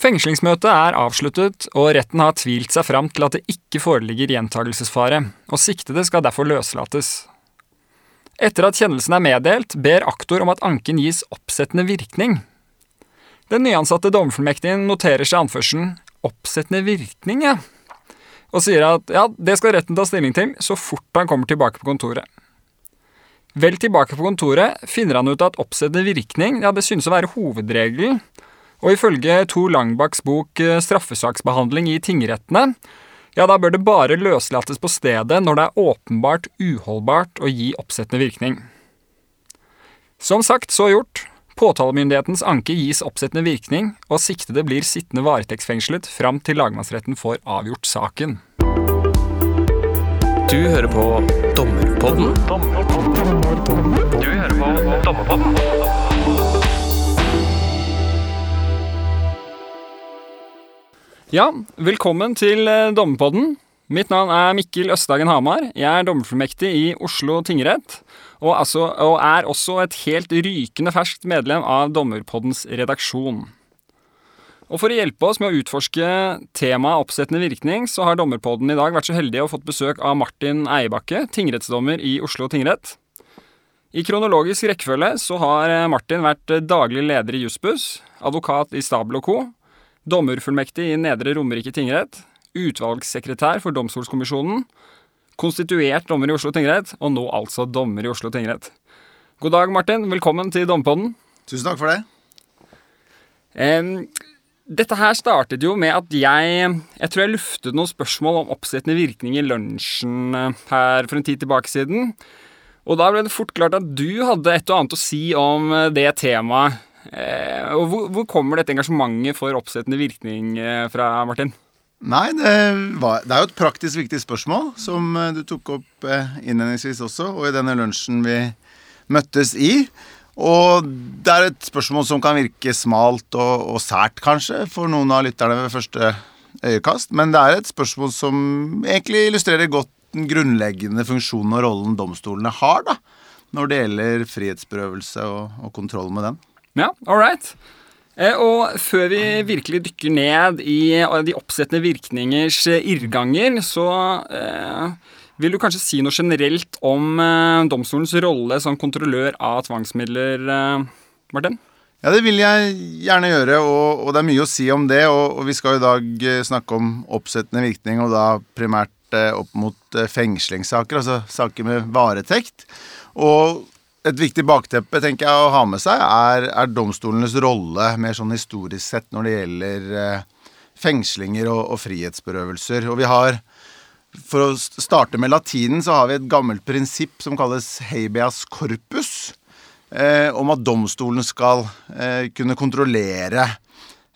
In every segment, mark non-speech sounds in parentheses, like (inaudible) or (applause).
Fengslingsmøtet er avsluttet, og retten har tvilt seg fram til at det ikke foreligger gjentagelsesfare, og siktede skal derfor løslates. Etter at kjennelsen er meddelt, ber aktor om at anken gis oppsettende virkning. Den nyansatte dommerfullmektigen noterer seg anførselen 'oppsettende virkning', ja, og sier at ja, det skal retten ta stilling til så fort han kommer tilbake på kontoret. Vel tilbake på kontoret finner han ut at oppsettende virkning ja, det synes å være hovedregelen, og ifølge Tor Langbakks bok eh, 'Straffesaksbehandling i tingrettene', ja, da bør det bare løslates på stedet når det er åpenbart uholdbart å gi oppsettende virkning. Som sagt, så gjort. Påtalemyndighetens anke gis oppsettende virkning, og siktede blir sittende varetektsfengslet fram til lagmannsretten får avgjort saken. Du hører på Dommerpodden. Du hører på Dommerpodden. Ja, velkommen til eh, Dommerpodden. Mitt navn er Mikkel Østdagen Hamar. Jeg er dommerfullmektig i Oslo tingrett, og, altså, og er også et helt rykende ferskt medlem av Dommerpoddens redaksjon. Og For å hjelpe oss med å utforske temaet oppsettende virkning, så har Dommerpodden i dag vært så heldig å fått besøk av Martin Eiebakke, tingrettsdommer i Oslo tingrett. I kronologisk rekkefølge så har eh, Martin vært daglig leder i Jussbuss, advokat i Stabel og Co., dommerfullmektig i Nedre Romerike tingrett, utvalgssekretær for Domstolskommisjonen, konstituert dommer i Oslo tingrett, og nå altså dommer i Oslo tingrett. God dag, Martin. Velkommen til Dompodden. Tusen takk for det. Um, dette her startet jo med at jeg Jeg tror jeg luftet noen spørsmål om oppsettende virkning i lunsjen eh, her for en tid tilbake siden. Og da ble det fort klart at du hadde et og annet å si om eh, det temaet. Eh, og hvor, hvor kommer dette engasjementet for oppsettende virkning eh, fra, Martin? Nei, det, var, det er jo et praktisk viktig spørsmål, som eh, du tok opp innledningsvis også, og i denne lunsjen vi møttes i. Og det er et spørsmål som kan virke smalt og, og sært, kanskje, for noen av lytterne ved første øyekast, men det er et spørsmål som egentlig illustrerer godt den grunnleggende funksjonen og rollen domstolene har, da, når det gjelder frihetsberøvelse og, og kontroll med den. Ja, all right. Eh, og før vi virkelig dykker ned i de oppsettende virkningers eh, irrganger, så eh, vil du kanskje si noe generelt om eh, domstolens rolle som kontrollør av tvangsmidler, eh, Martin? Ja, det vil jeg gjerne gjøre, og, og det er mye å si om det. Og, og vi skal i dag eh, snakke om oppsettende virkning, og da primært opp mot fengslingssaker, altså saker med varetekt. Og et viktig bakteppe tenker jeg å ha med seg, er, er domstolenes rolle mer sånn historisk sett når det gjelder eh, fengslinger og, og frihetsberøvelser. Og vi har For å starte med latinen, så har vi et gammelt prinsipp som kalles habeas corpus eh, om at domstolen skal eh, kunne kontrollere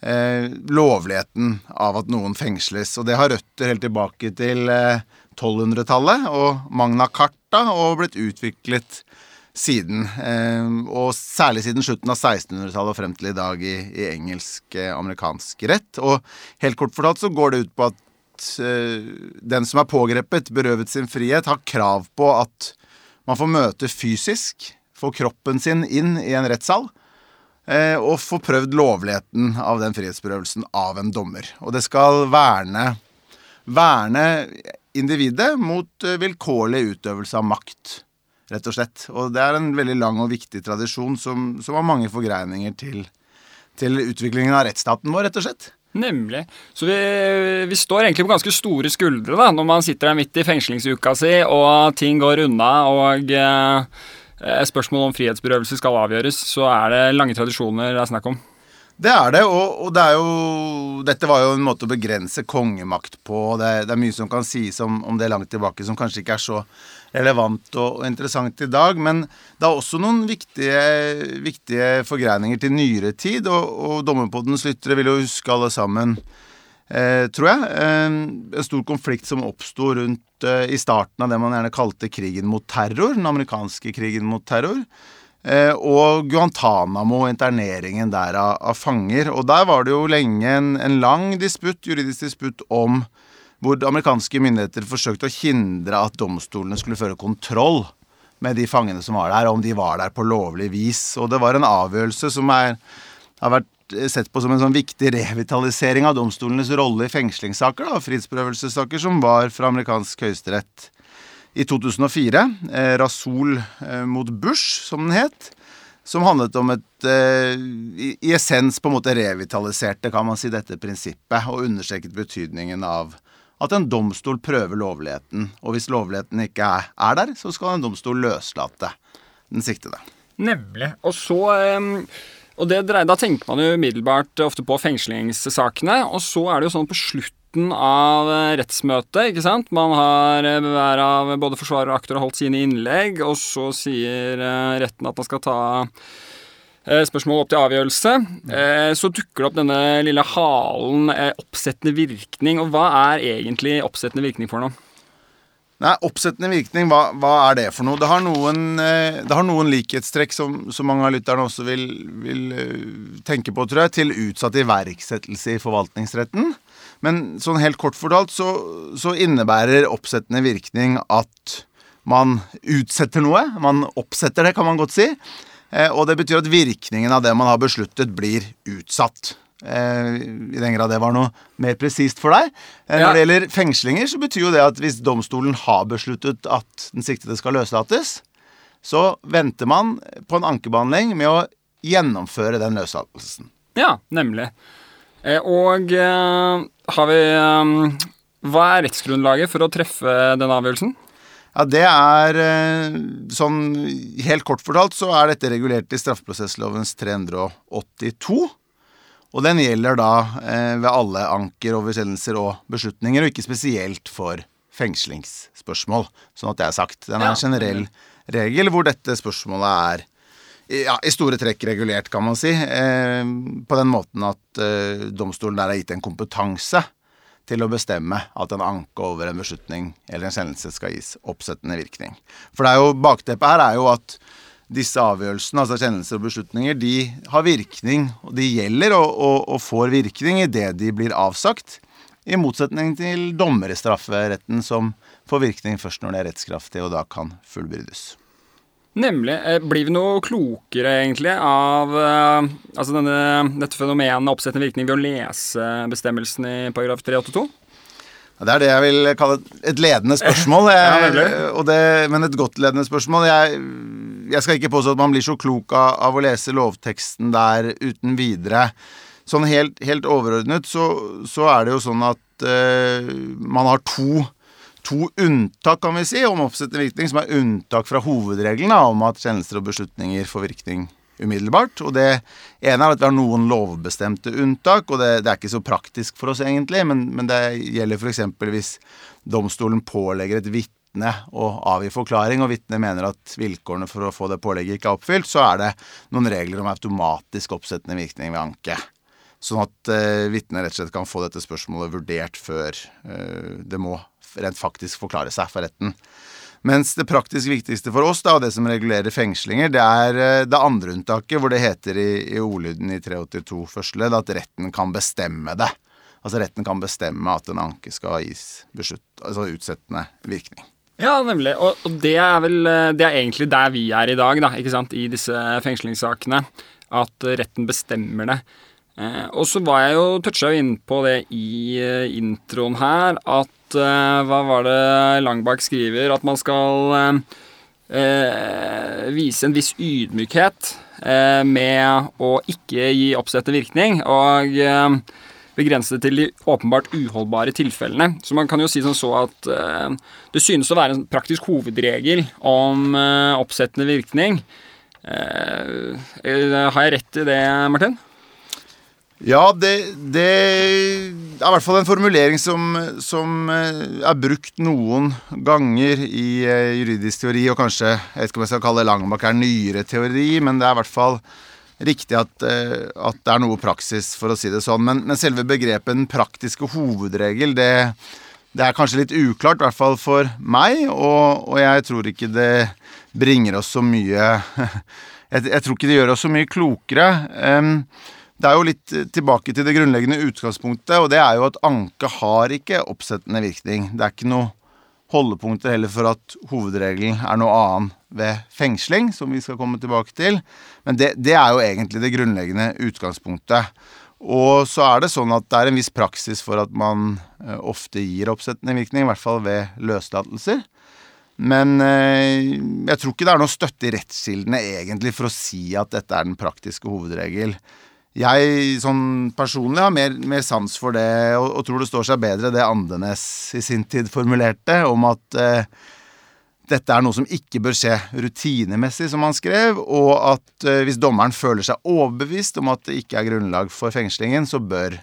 eh, lovligheten av at noen fengsles. Og det har røtter helt tilbake til eh, 1200-tallet og Magna Carta og blitt utviklet siden. Eh, og særlig siden slutten av 1600-tallet og frem til i dag i, i engelsk-amerikansk rett. Og helt kort fortalt så går det ut på at eh, den som er pågrepet, berøvet sin frihet, har krav på at man får møte fysisk få kroppen sin inn i en rettssal eh, og få prøvd lovligheten av den frihetsberøvelsen av en dommer. Og det skal verne, verne individet mot eh, vilkårlig utøvelse av makt, rett og slett. Og det er en veldig lang og viktig tradisjon som, som har mange forgreininger til, til utviklingen av rettsstaten vår, rett og slett. Nemlig. Så vi, vi står egentlig på ganske store skuldre da, når man sitter der midt i fengslingsuka si, og ting går unna, og eh, spørsmål om frihetsberøvelse skal avgjøres, så er det lange tradisjoner det er snakk om. Det er det, og, og det er jo Dette var jo en måte å begrense kongemakt på. Det, det er mye som kan sies om, om det langt tilbake som kanskje ikke er så relevant og, interessant i dag. Men det er også noen viktige, viktige forgreininger til nyere tid, og, og Dommerpoddens lyttere vil jo huske alle sammen, eh, tror jeg, eh, en stor konflikt som oppsto rundt eh, i starten av det man gjerne kalte krigen mot terror, den amerikanske krigen mot terror. Eh, og Guantánamo, interneringen der av, av, fanger. Og der var det jo lenge en, en lang disputt, juridisk disputt om hvor amerikanske myndigheter forsøkte å hindre at domstolene skulle føre kontroll med de fangene som var der, om de var der på lovlig vis. Og det var en avgjørelse som er, har vært eh, sett på som en sånn viktig revitalisering av domstolenes rolle i fengslingssaker, da, frihetsberøvelsessaker, som var fra amerikansk høyesterett i 2004. Eh, Rasul eh, mot Bush, som den het. Som handlet om et eh, i, i, essens på en måte revitaliserte, kan man si, dette prinsippet, og understreket betydningen av at en domstol prøver lovligheten. Og hvis lovligheten ikke er, er der, så skal en domstol løslate den siktede. Nemlig. Og så um og det, Da tenker man jo umiddelbart ofte på fengslingssakene. Og så er det jo sånn på slutten av eh, rettsmøtet, ikke sant. Man har eh, hver av både forsvarer og aktor holdt sine innlegg, og så sier eh, retten at man skal ta spørsmål opp til avgjørelse. Så dukker det opp denne lille halen oppsettende virkning. Og hva er egentlig oppsettende virkning for noe? Nei, Oppsettende virkning, hva, hva, er det for noe? Det har noen, eh, det har noen likhetstrekk som, som, mange av lytterne også vil, vil, eh, tenke på, tror jeg, til utsatt iverksettelse i forvaltningsretten. Men sånn helt kort fortalt så, så innebærer oppsettende virkning at man utsetter noe. Man oppsetter det, kan man godt si. Eh, og det betyr at virkningen av det man har besluttet, blir utsatt. Eh, I den grad det var noe mer presist for deg. Eh, når det gjelder fengslinger, så betyr jo det at hvis domstolen har besluttet at den siktede skal løslates, så venter man på en ankebehandling med å gjennomføre den løslatelsen. Ja, nemlig. Og har vi Hva er rettsgrunnlaget for å treffe den avgjørelsen? Ja, det er sånn Helt kort fortalt så er dette regulert i straffeprosesslovens 382. Og den gjelder da eh, ved alle anker, oversendelser og beslutninger, og ikke spesielt for fengslingsspørsmål. Sånn at det er sagt. Den er en generell regel hvor dette spørsmålet er ja, i store trekk regulert, kan man si. Eh, på den måten at eh, domstolen der har gitt en kompetanse til å bestemme at en anke over en beslutning eller en kjennelse skal gis oppsettende virkning. For det er jo, bakteppet her er jo at disse avgjørelsene, altså kjennelser og beslutninger, de har virkning, og de gjelder og, og, og får virkning idet de blir avsagt. I motsetning til dommer i strafferetten, som får virkning først når det er rettskraftig, og da kan fullbyrdes. Nemlig. Eh, blir vi noe klokere, egentlig, av uh, altså denne, dette fenomenet oppsettende virkning ved å lese bestemmelsen i paragraf 382? Det er det jeg vil kalle et ledende spørsmål. (laughs) Jeg, ja, det, men et godt ledende spørsmål. Jeg, jeg, skal ikke påstå at man blir så klok av, av, å lese lovteksten der uten videre. Sånn helt, helt overordnet så, så, er det jo sånn at uh, man har to, to unntak, kan vi si, om oppsettende virkning, som er unntak fra hovedreglene om at kjennelser og beslutninger får virkning umiddelbart. Og det ene er at vi har noen lovbestemte unntak, og det, det er ikke så praktisk for oss egentlig, men, men det gjelder f.eks. hvis domstolen pålegger et vitne å avgi forklaring, og vitnet mener at vilkårene for å få det pålegget ikke er oppfylt, så er det noen regler om automatisk oppsettende virkning ved anke. Sånn at uh, vitnet rett og slett kan få dette spørsmålet vurdert før uh, det må rent faktisk forklare seg for retten. Mens det praktisk viktigste for oss, da, og det som regulerer fengslinger, det er eh, det andre unntaket, hvor det heter i, i ordlyden i 382 første ledd at retten kan bestemme det. Altså retten kan bestemme at en anke skal gis beslutt, altså utsettende virkning. Ja, nemlig. Og, og, det er vel eh, det er egentlig der vi er i dag, da, ikke sant, i disse fengslingssakene. At retten bestemmer det. Eh, og så var jeg jo toucha inn på det i eh, introen her, at uh, Hva var det Langbakk skriver? At man skal eh, vise en viss ydmykhet eh, med å ikke gi oppsette virkning, og begrense det til de åpenbart uholdbare tilfellene. Så man kan jo si som så at det synes å være en praktisk hovedregel om oppsettende virkning. har jeg rett i det, Martin? Ja, det, det, er i hvert fall en formulering som, som, eh, er brukt noen ganger i uh, juridisk teori, og kanskje jeg vet ikke om jeg skal kalle Langebakk er nyere teori, men det er i hvert fall riktig at, uh, at, det er noe praksis, for å si det sånn. Men, men selve begrepet den praktiske hovedregel, det, det, er kanskje litt uklart, i hvert fall for meg, og, og jeg tror ikke det bringer oss så mye (laughs) jeg, jeg, tror ikke det gjør oss så mye klokere. Um, det er jo litt eh, tilbake til det grunnleggende utgangspunktet, og det er jo at anke har ikke oppsettende virkning. Det er ikke noe holdepunkter heller for at hovedregelen er noe annet ved fengsling, som vi skal komme tilbake til. Men det, det er jo egentlig det grunnleggende utgangspunktet. Og så er det sånn at det er en viss praksis for at man eh, ofte gir oppsettende virkning, i hvert fall ved løslatelser. Men eh, jeg tror ikke det er noe støtte i rettskildene egentlig for å si at dette er den praktiske hovedregel. Jeg sånn personlig har mer, mer sans for det, og, og, tror det står seg bedre det Andenes i sin tid formulerte, om at eh, dette er noe som ikke bør skje rutinemessig, som han skrev, og at eh, hvis dommeren føler seg overbevist om at det ikke er grunnlag for fengslingen, så bør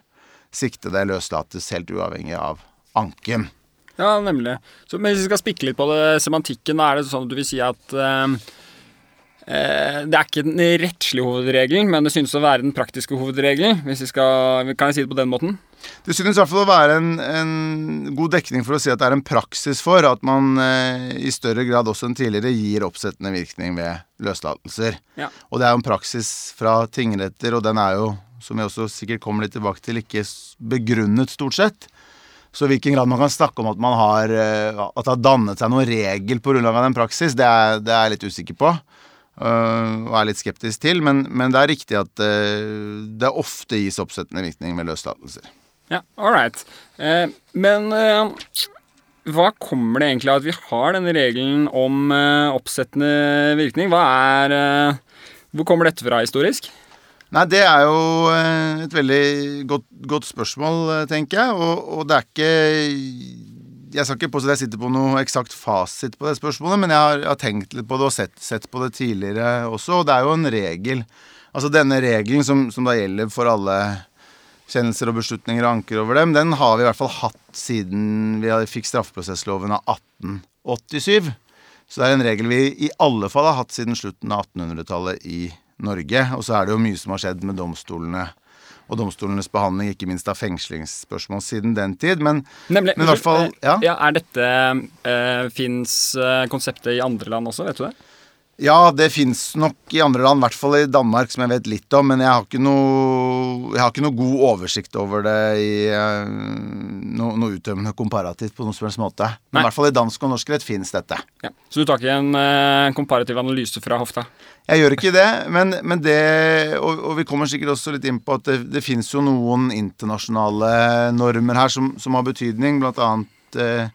siktede løslates helt uavhengig av anken. Ja, nemlig. Så, men hvis vi skal spikke litt på det, semantikken, er det sånn at du vil si at Eh, det er ikke den rettslige hovedregelen, men det synes å være den praktiske hovedregelen. Hvis vi skal, Kan jeg si det på den måten? Det synes i hvert fall å være en, en, god dekning for å si at det er en praksis for at man eh, i større grad også enn tidligere gir oppsettende virkning ved løslatelser. Ja. Og det er jo en praksis fra tingretter, og den er jo, som jeg også sikkert kommer litt tilbake til, ikke begrunnet stort sett. Så i hvilken grad man kan snakke om at man har, eh, at det har dannet seg noen regel på grunnlag av den praksis, det er, det er jeg litt usikker på. Uh, og er litt skeptisk til. Men, men det er riktig at uh, det ofte gis oppsettende virkning med løslatelser. Ja, all right. Uh, men hva kommer det egentlig av at vi har denne regelen om oppsettende virkning? Hva er Hvor kommer dette fra historisk? Nei, det er jo et veldig godt, godt spørsmål, tenker jeg. Og, og det er ikke jeg skal ikke påstå at jeg sitter på noe eksakt fasit på det spørsmålet, men jeg har, jeg har tenkt litt på det og sett, sett, på det tidligere også. Og det er jo en regel. Altså denne regelen som, som da gjelder for alle kjennelser og beslutninger og anker over dem, den har vi i hvert fall hatt siden vi fikk straffeprosessloven av 1887. Så det er en regel vi i alle fall har hatt siden slutten av 1800-tallet i Norge. Og så er det jo mye som har skjedd med domstolene og domstolenes behandling, ikke minst av fengslingsspørsmål siden den tid. Men, Nemlig, men i hvert fall ja. ja er dette uh, Fins uh, konseptet i andre land også, vet du det? Ja, det fins nok i andre land, i hvert fall i Danmark, som jeg vet litt om. Men jeg har ikke noe, har ikke noe god oversikt over det i uh, noe, noe uttømmende komparativt på noen som helst måte. Men Nei. i hvert fall i dansk og norsk rett fins dette. Ja. Så du tar ikke en uh, komparativ analyse fra hofta? Jeg gjør ikke det, men, men det og, og, vi kommer sikkert også litt inn på at det, det fins jo noen internasjonale normer her som, som har betydning, blant annet uh,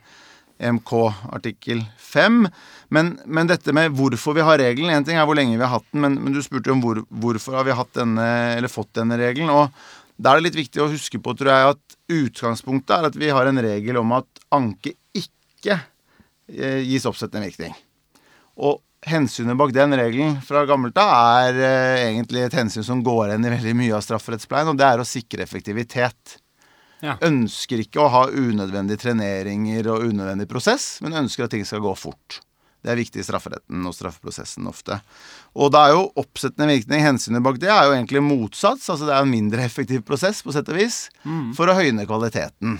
EMK artikkel 5. Men, men, dette med hvorfor vi har regelen En ting er hvor lenge vi har hatt den, men, men du spurte jo om hvor, hvorfor har vi hatt denne, eller fått denne regelen. Og da er det litt viktig å huske på, tror jeg, at utgangspunktet er at vi har en regel om at anke ikke eh, gis oppsettende virkning. Og hensynet bak den regelen fra gammelt av er eh, egentlig et hensyn som går igjen i veldig mye av strafferettspleien, og det er å sikre effektivitet. Ja. Ønsker ikke å ha unødvendige treneringer og unødvendig prosess, men ønsker at ting skal gå fort. Det er viktig i strafferetten og straffeprosessen ofte. Og da er jo oppsettende virkning, hensynet bak det, er jo egentlig motsats. Altså det er en mindre effektiv prosess, på sett og vis, mm. for å høyne kvaliteten.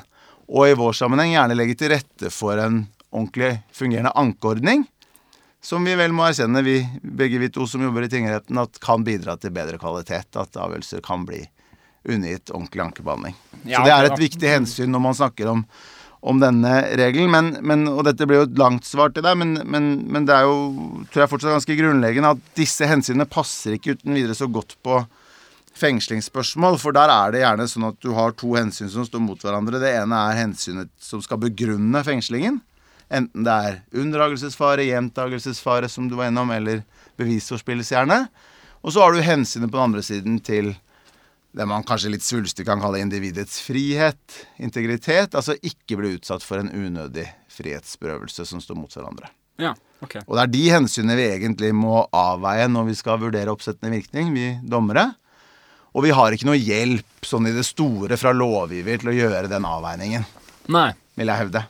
Og i vår sammenheng gjerne legge til rette for en ordentlig fungerende ankeordning. Som vi vel må erkjenne, vi, begge vi to som jobber i tingretten, at kan bidra til bedre kvalitet. At avgjørelser kan bli undergitt ordentlig ankebehandling. Ja, Så det er et viktig hensyn når man snakker om om denne regelen. Men, men, og dette blir jo et langt svar til deg, men, men, men, det er jo tror jeg fortsatt ganske grunnleggende at disse hensynene passer ikke uten videre så godt på fengslingsspørsmål. For der er det gjerne sånn at du har to hensyn som står mot hverandre. Det ene er hensynet som skal begrunne fengslingen. Enten det er unndragelsesfare, gjentagelsesfare, som du var innom, eller bevisforspillelse, gjerne. Og så har du hensynet på den andre siden til det man kanskje litt svulstig kan kalle individets frihet, integritet. Altså ikke bli utsatt for en unødig frihetsberøvelse som står mot hverandre. Ja, ok. Og det er de hensynene vi egentlig må avveie når vi skal vurdere oppsettende virkning, vi dommere. Og vi har ikke noe hjelp sånn i det store fra lovgiver til å gjøre den avveiningen. Nei. Vil jeg hevde.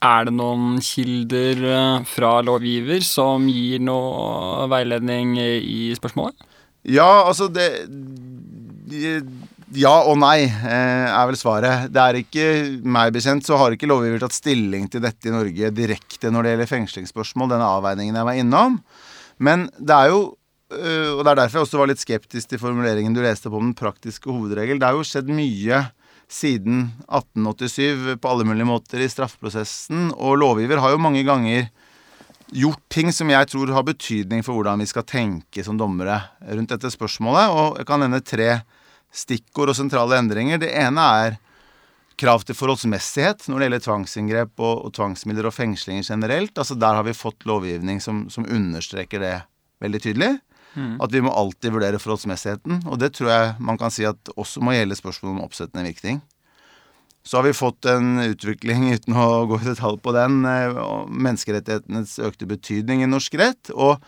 Er det noen kilder eh, fra lovgiver som gir noe veiledning i spørsmålet? Ja, altså det ja og nei, eh, er vel svaret. Det er ikke, meg bekjent, så har ikke lovgiver tatt stilling til dette i Norge direkte når det gjelder fengslingsspørsmål, denne avveiningen jeg var innom. Men det er jo, eh, og det er derfor jeg også var litt skeptisk til formuleringen du leste på om den praktiske hovedregel, det er jo skjedd mye siden 1887 på alle mulige måter i straffeprosessen. Og lovgiver har jo mange ganger gjort ting som jeg tror har betydning for hvordan vi skal tenke som dommere rundt dette spørsmålet. Og jeg kan nevne tre stikkord og sentrale endringer. Det ene er krav til forholdsmessighet når det gjelder tvangsinngrep og, og tvangsmidler og fengslinger generelt. Altså Der har vi fått lovgivning som, som understreker det veldig tydelig. Mm. At vi må alltid vurdere forholdsmessigheten. Og det tror jeg man kan si at også må gjelde spørsmålet om oppsettende virkning. Så har vi fått en utvikling, uten å gå i detalj på den, eh, menneskerettighetenes økte betydning i norsk rett. Og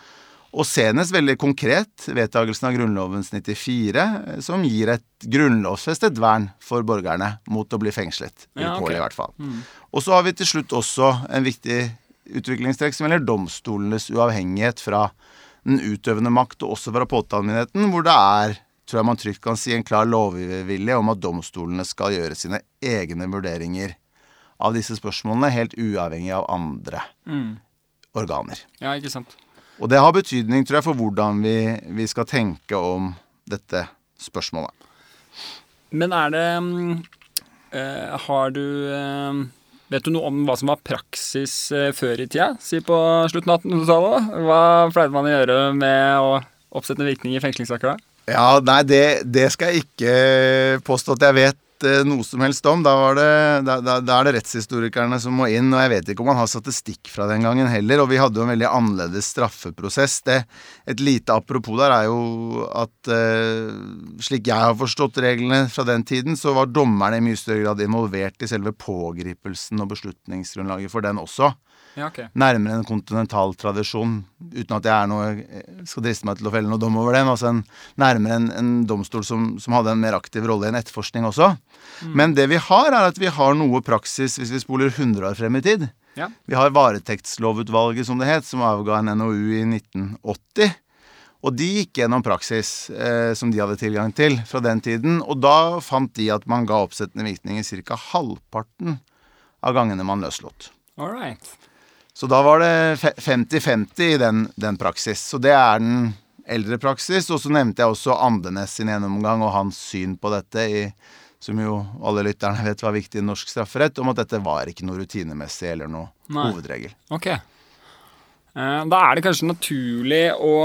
og senest veldig konkret vedtakelsen av Grunnlovens 94, eh, som gir et grunnlovfestet vern for borgerne mot å bli fengslet. Ja, okay. i hvert fall. Mm. Og så har vi til slutt også en viktig utviklingstrekk som gjelder domstolenes uavhengighet fra den utøvende makt, og også fra påtalemyndigheten, hvor det er, tror jeg man trygt kan si, en klar lovvilje om at domstolene skal gjøre sine egne vurderinger av disse spørsmålene, helt uavhengig av andre mm. organer. Ja, ikke sant. Og det har betydning, tror jeg, for hvordan vi, vi skal tenke om dette spørsmålet. Men er det øh, Har du øh, Vet du noe om hva som var praksis øh, før i tida? Si på slutten av 1800-tallet. Hva pleide man å gjøre med å oppsette virkning i fengslingssaker da? Ja, nei, det, det, skal jeg ikke påstå at jeg vet Eh, noe som helst om. Da, det, da, da, da, er det rettshistorikerne som må inn. Og jeg vet ikke om man har statistikk fra den gangen heller. Og vi hadde jo en veldig annerledes straffeprosess. Det, et lite apropos der er jo at eh, slik jeg har forstått reglene fra den tiden, så var dommerne i mye større grad involvert i selve pågripelsen og beslutningsgrunnlaget for den også. Ja, okay. Nærmere en kontinental tradisjon, uten at jeg er noe, skal driste meg til å felle noe dom over den. Altså en, nærmere en, en domstol som, som, hadde en mer aktiv rolle i en etterforskning også. Mm. Men det vi har, er at vi har noe praksis hvis vi spoler 100 år frem i tid. Ja. Vi har Varetektslovutvalget, som det het, som avga en NOU i 1980. Og de gikk gjennom praksis eh, som de hadde tilgang til fra den tiden. Og da fant de at man ga oppsettende virkning i ca. halvparten av gangene man løslot. All right. Så da var det 50-50 i den, den, praksis. Så det er den eldre praksis. Og så nevnte jeg også Andenes sin gjennomgang og hans syn på dette, i, som jo alle lytterne vet var viktig i norsk strafferett, om at dette var ikke noe rutinemessig eller noe Nei. hovedregel. Ok. Eh, da er det kanskje naturlig å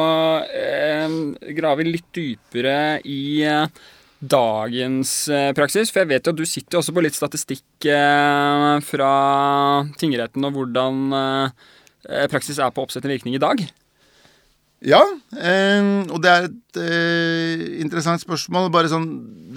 eh, grave litt dypere i eh, dagens eh, praksis? For jeg vet jo at du sitter også på litt statistikk eh, fra tingretten og hvordan eh, praksis er på oppsettende virkning i dag. Ja, og det er et interessant spørsmål. Bare sånn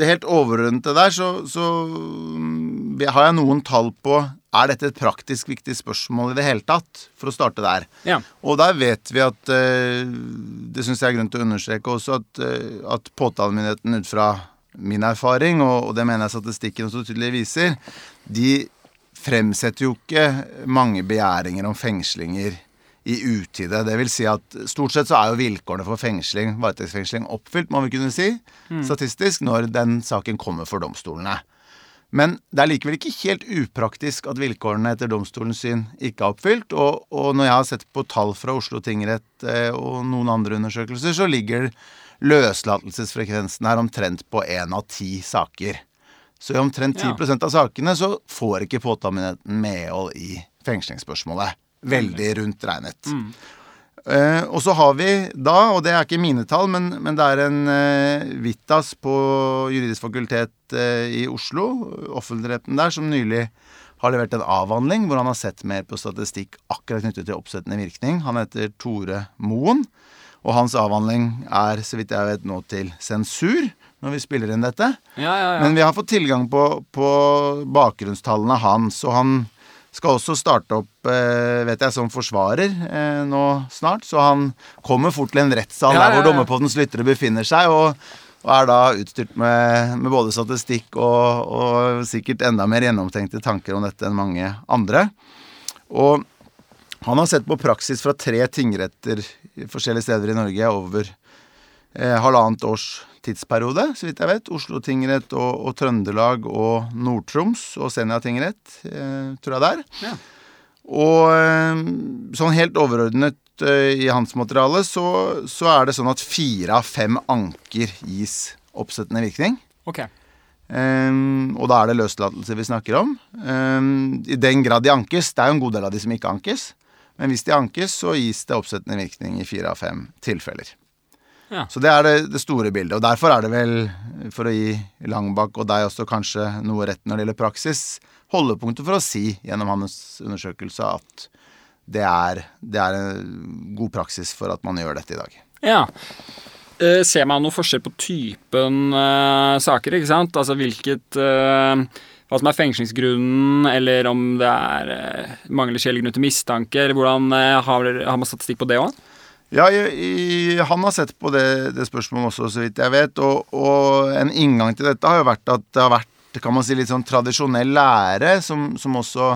Det helt overordnede der, så, så mm, har jeg noen tall på er dette et praktisk viktig spørsmål i det hele tatt? For å starte der. Ja. Og der vet vi at Det syns jeg er grunn til å understreke også, at, at påtalemyndigheten ut fra min erfaring, og, det mener jeg statistikken også tydelig viser, de fremsetter jo ikke mange begjæringer om fengslinger i utide. Det vil si at stort sett så er jo vilkårene for fengsling, varetektsfengsling oppfylt, må vi kunne si, mm. statistisk, når den saken kommer for domstolene. Men det er likevel ikke helt upraktisk at vilkårene etter domstolens syn ikke er oppfylt. Og, og når jeg har sett på tall fra Oslo tingrett eh, og noen andre undersøkelser, så ligger løslatelsesfrekvensen her omtrent på én av ti saker. Så i omtrent 10 ja. av sakene så får ikke påtalemyndigheten medhold i fengslingsspørsmålet. Veldig rundt regnet. Mm. Uh, og så har vi da, og det er ikke mine tall, men, men det er en uh, Vitas på juridisk fakultet uh, i Oslo, offentligheten der, som nylig har levert en avhandling hvor han har sett mer på statistikk akkurat knyttet til oppsettende virkning. Han heter Tore Moen. Og hans avhandling er, så vidt jeg vet, nå til sensur når vi spiller inn dette. Ja, ja, ja. Men vi har fått tilgang på, på bakgrunnstallene hans, og han skal også starte opp, eh, vet jeg, som forsvarer eh, nå snart. Så han kommer fort til en rettssal der hvor dommerpoddens lyttere befinner seg, og, og er da utstyrt med, med både statistikk og, og, sikkert enda mer gjennomtenkte tanker om dette enn mange andre. Og han har sett på praksis fra tre tingretter forskjellige steder i Norge over eh, halvannet års tidsperiode, så vidt jeg vet. Oslo tingrett og, og Trøndelag og Nord-Troms og Senja tingrett, eh, tror jeg det er. Ja. Og eh, sånn helt overordnet eh, i hans materiale så, så, er det sånn at fire av fem anker gis oppsettende virkning. Okay. Um, og da er det løslatelse vi snakker om. Um, I den grad de ankes. Det er jo en god del av de som ikke ankes. Men hvis de ankes, så gis det oppsettende virkning i fire av fem tilfeller. Ja. Så det er det, det, store bildet. Og derfor er det vel, for å gi Langbakk og deg også kanskje noe rett når det gjelder praksis, holdepunktet for å si gjennom hans undersøkelse at det er, det er en god praksis for at man gjør dette i dag. Ja. Eh, ser man noe forskjell på typen eh, saker, ikke sant? Altså hvilket eh, Hva som er fengslingsgrunnen, eller om det er eh, mangler skjellig grunn til mistanke, eller hvordan har, har, man statistikk på det òg? Ja, jeg, jeg, han har sett på det, det, spørsmålet også, så vidt jeg vet. Og, og, en inngang til dette har jo vært at det har vært kan man si, litt sånn tradisjonell lære, som, som også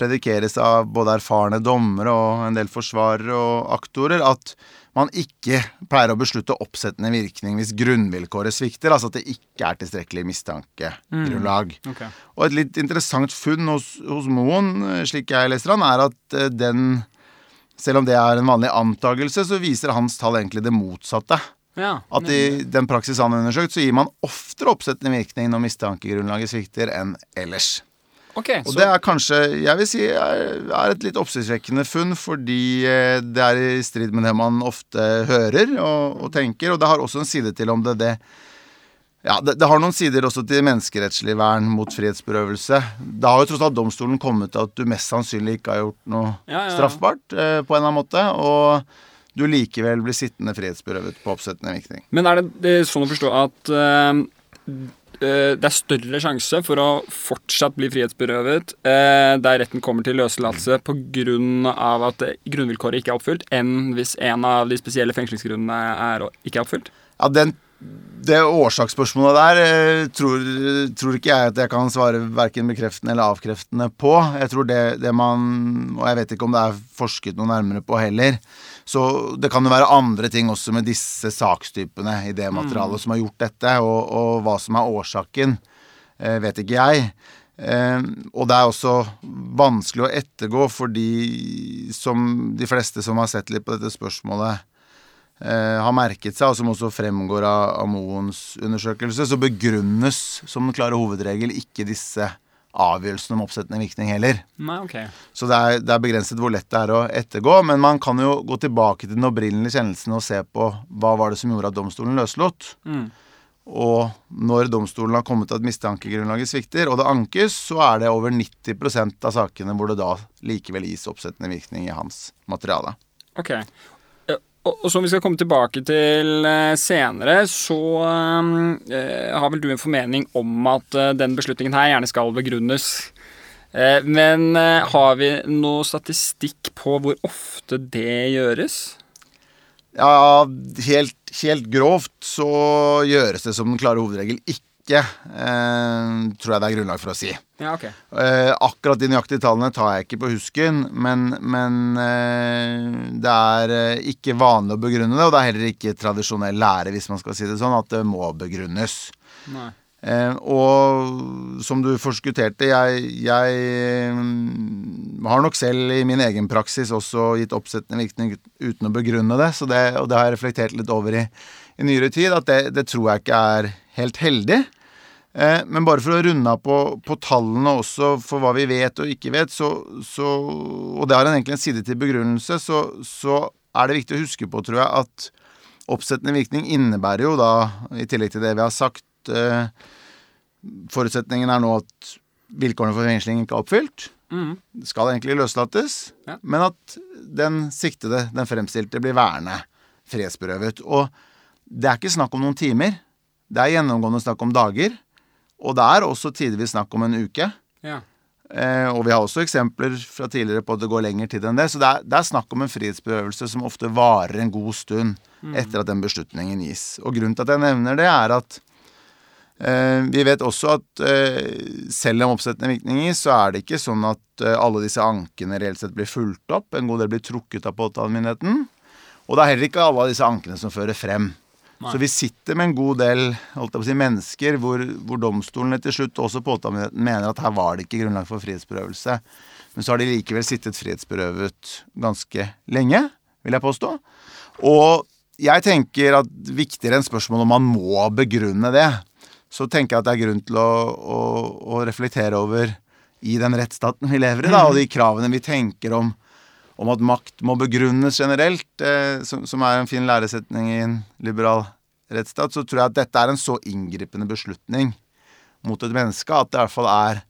predikeres av både erfarne dommere og en del forsvarere og aktorer, at man ikke pleier å beslutte oppsettende virkning hvis grunnvilkåret svikter, altså at det ikke er tilstrekkelig mistankegrunnlag. Mm. Okay. Og et litt interessant funn hos, hos Moen, slik jeg leser han, er at eh, den Selv om det er en vanlig antakelse, så viser hans tall egentlig det motsatte. Ja, at i den praksis han har undersøkt, så gir man oftere oppsettende virkning når mistankegrunnlaget svikter, enn ellers. Okay, og så... det er kanskje, jeg vil si, er, et litt oppsiktsvekkende funn, fordi eh, det er i strid med det man ofte hører og, og tenker. Og det har også en side til om det det ja, det, det, har noen sider også til menneskerettslig vern mot frihetsberøvelse. Da har jo tross alt domstolen kommet til at du mest sannsynlig ikke har gjort noe ja, ja, straffbart eh, på en eller annen måte. Og du likevel blir sittende frihetsberøvet på oppsettende virkning. Men er det, det er sånn å forstå at uh, Eh, det er større sjanse for å fortsatt bli frihetsberøvet eh, der retten kommer til løslatelse pga. at grunnvilkåret ikke er oppfylt, enn hvis en av de spesielle fengslingsgrunnene er ikke er oppfylt? Ja, den, Det årsaksspørsmålet der eh, tror, tror, ikke jeg at jeg kan svare verken bekreftende eller avkreftende på. Jeg tror det, det man Og jeg vet ikke om det er forsket noe nærmere på heller så det kan jo være andre ting også med disse sakstypene i det materialet mm. som har gjort dette, og, og, hva som er årsaken, eh, vet ikke jeg. Eh, og det er også vanskelig å ettergå, fordi som de fleste som har sett litt på dette spørsmålet, har merket seg, og som også fremgår av, av Moens undersøkelse, så begrunnes som den klare hovedregel ikke disse avgjørelsen om oppsettende virkning heller. Nei, ok. Så det er, det er, begrenset hvor lett det er å ettergå. Men man kan jo gå tilbake til den opprinnelige kjennelsen og se på hva var det som gjorde at domstolen løslot. Mm. Og når domstolen har kommet til at mistankegrunnlaget svikter, og det ankes, så er det over 90% av sakene hvor det da likevel gis oppsettende virkning i hans materiale. Ok, og, som vi skal komme tilbake til eh, senere, så uh, har vel du en formening om at den beslutningen her gjerne skal begrunnes. Men har vi noe statistikk på hvor ofte det gjøres? Ja, helt, helt grovt så gjøres det som den klare hovedregel ikke ikke, eh, tror jeg det er grunnlag for å si. Ja, okay. eh, akkurat de nøyaktige tallene tar jeg ikke på husken, men, men eh, det er ikke vanlig å begrunne det, og det er heller ikke tradisjonell lære, hvis man skal si det sånn, at det må begrunnes. Eh, og som du forskutterte, jeg, jeg mm, har nok selv i min egen praksis også gitt oppsettende virkning uten å begrunne det, det og det har jeg reflektert litt over i, i nyere tid, at det, det tror jeg ikke er helt heldig. Eh, men bare for å runde av på, på, tallene også for hva vi vet og ikke vet, så, så Og det har en egentlig en side til begrunnelse, så, så, er det viktig å huske på, tror jeg, at oppsettende virkning innebærer jo da, i tillegg til det vi har sagt eh, Forutsetningen er nå at vilkårene for fengsling ikke er oppfylt. Mm. Skal egentlig løslates, ja. men at den siktede, den fremstilte, blir værende fredsberøvet. Og det er ikke snakk om noen timer. Det er gjennomgående snakk om dager. Og det er også tidvis snakk om en uke. Ja. Eh, og vi har også eksempler fra tidligere på at det går lengre tid enn det. Så det er, det er snakk om en frihetsberøvelse som ofte varer en god stund mm. etter at den beslutningen gis. Og grunnen til at jeg nevner det, er at eh, vi vet også at eh, selv om oppsettende virkning gis, så er det ikke sånn at eh, alle disse ankene reelt sett blir fulgt opp. En god del blir trukket av påtalemyndigheten. Og det er heller ikke alle av disse ankene som fører frem. Så vi sitter med en god del si, mennesker hvor, hvor domstolene til slutt, også påtalemyndigheten, mener at her var det ikke grunnlag for frihetsberøvelse. Men så har de likevel sittet frihetsberøvet ganske lenge, vil jeg påstå. Og jeg tenker at viktigere enn spørsmålet om man må begrunne det, så tenker jeg at det er grunn til å, å, å reflektere over i den rettsstaten vi lever i, da, og de kravene vi tenker om, om at makt må begrunnes generelt, eh, som, som, er en fin læresetning i en liberal rettsstat, så tror jeg at dette er en så inngripende beslutning mot et menneske at det i hvert fall er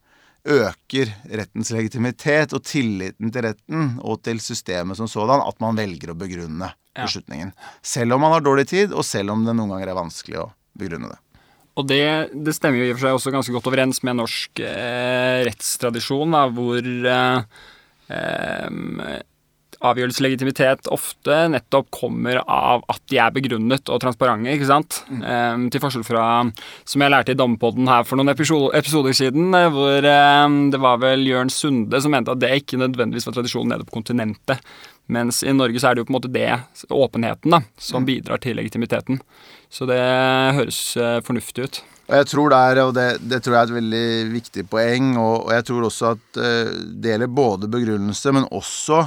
øker rettens legitimitet og tilliten til retten og til systemet som sådan at man velger å begrunne Ja. beslutningen. Selv om man har dårlig tid, og selv om det noen ganger er vanskelig å begrunne det. Og det, det stemmer jo i og for seg også ganske godt overens med norsk eh, rettstradisjon, da, hvor eh, eh, avgjørelseslegitimitet ofte nettopp kommer av at de er begrunnet og transparente, ikke sant? Eh, til forskjell fra, som jeg lærte i Dammepodden her for noen episoder, siden, eh, hvor eh, det var vel Jørn Sunde som mente at det ikke nødvendigvis var tradisjonen nede på kontinentet. Mens i Norge så er det jo på en måte det, åpenheten, da, som bidrar til legitimiteten. Så det høres eh, fornuftig ut. Og jeg tror det er, og det, det tror jeg er et veldig viktig poeng, og, og jeg tror også at eh, det gjelder både begrunnelse, men også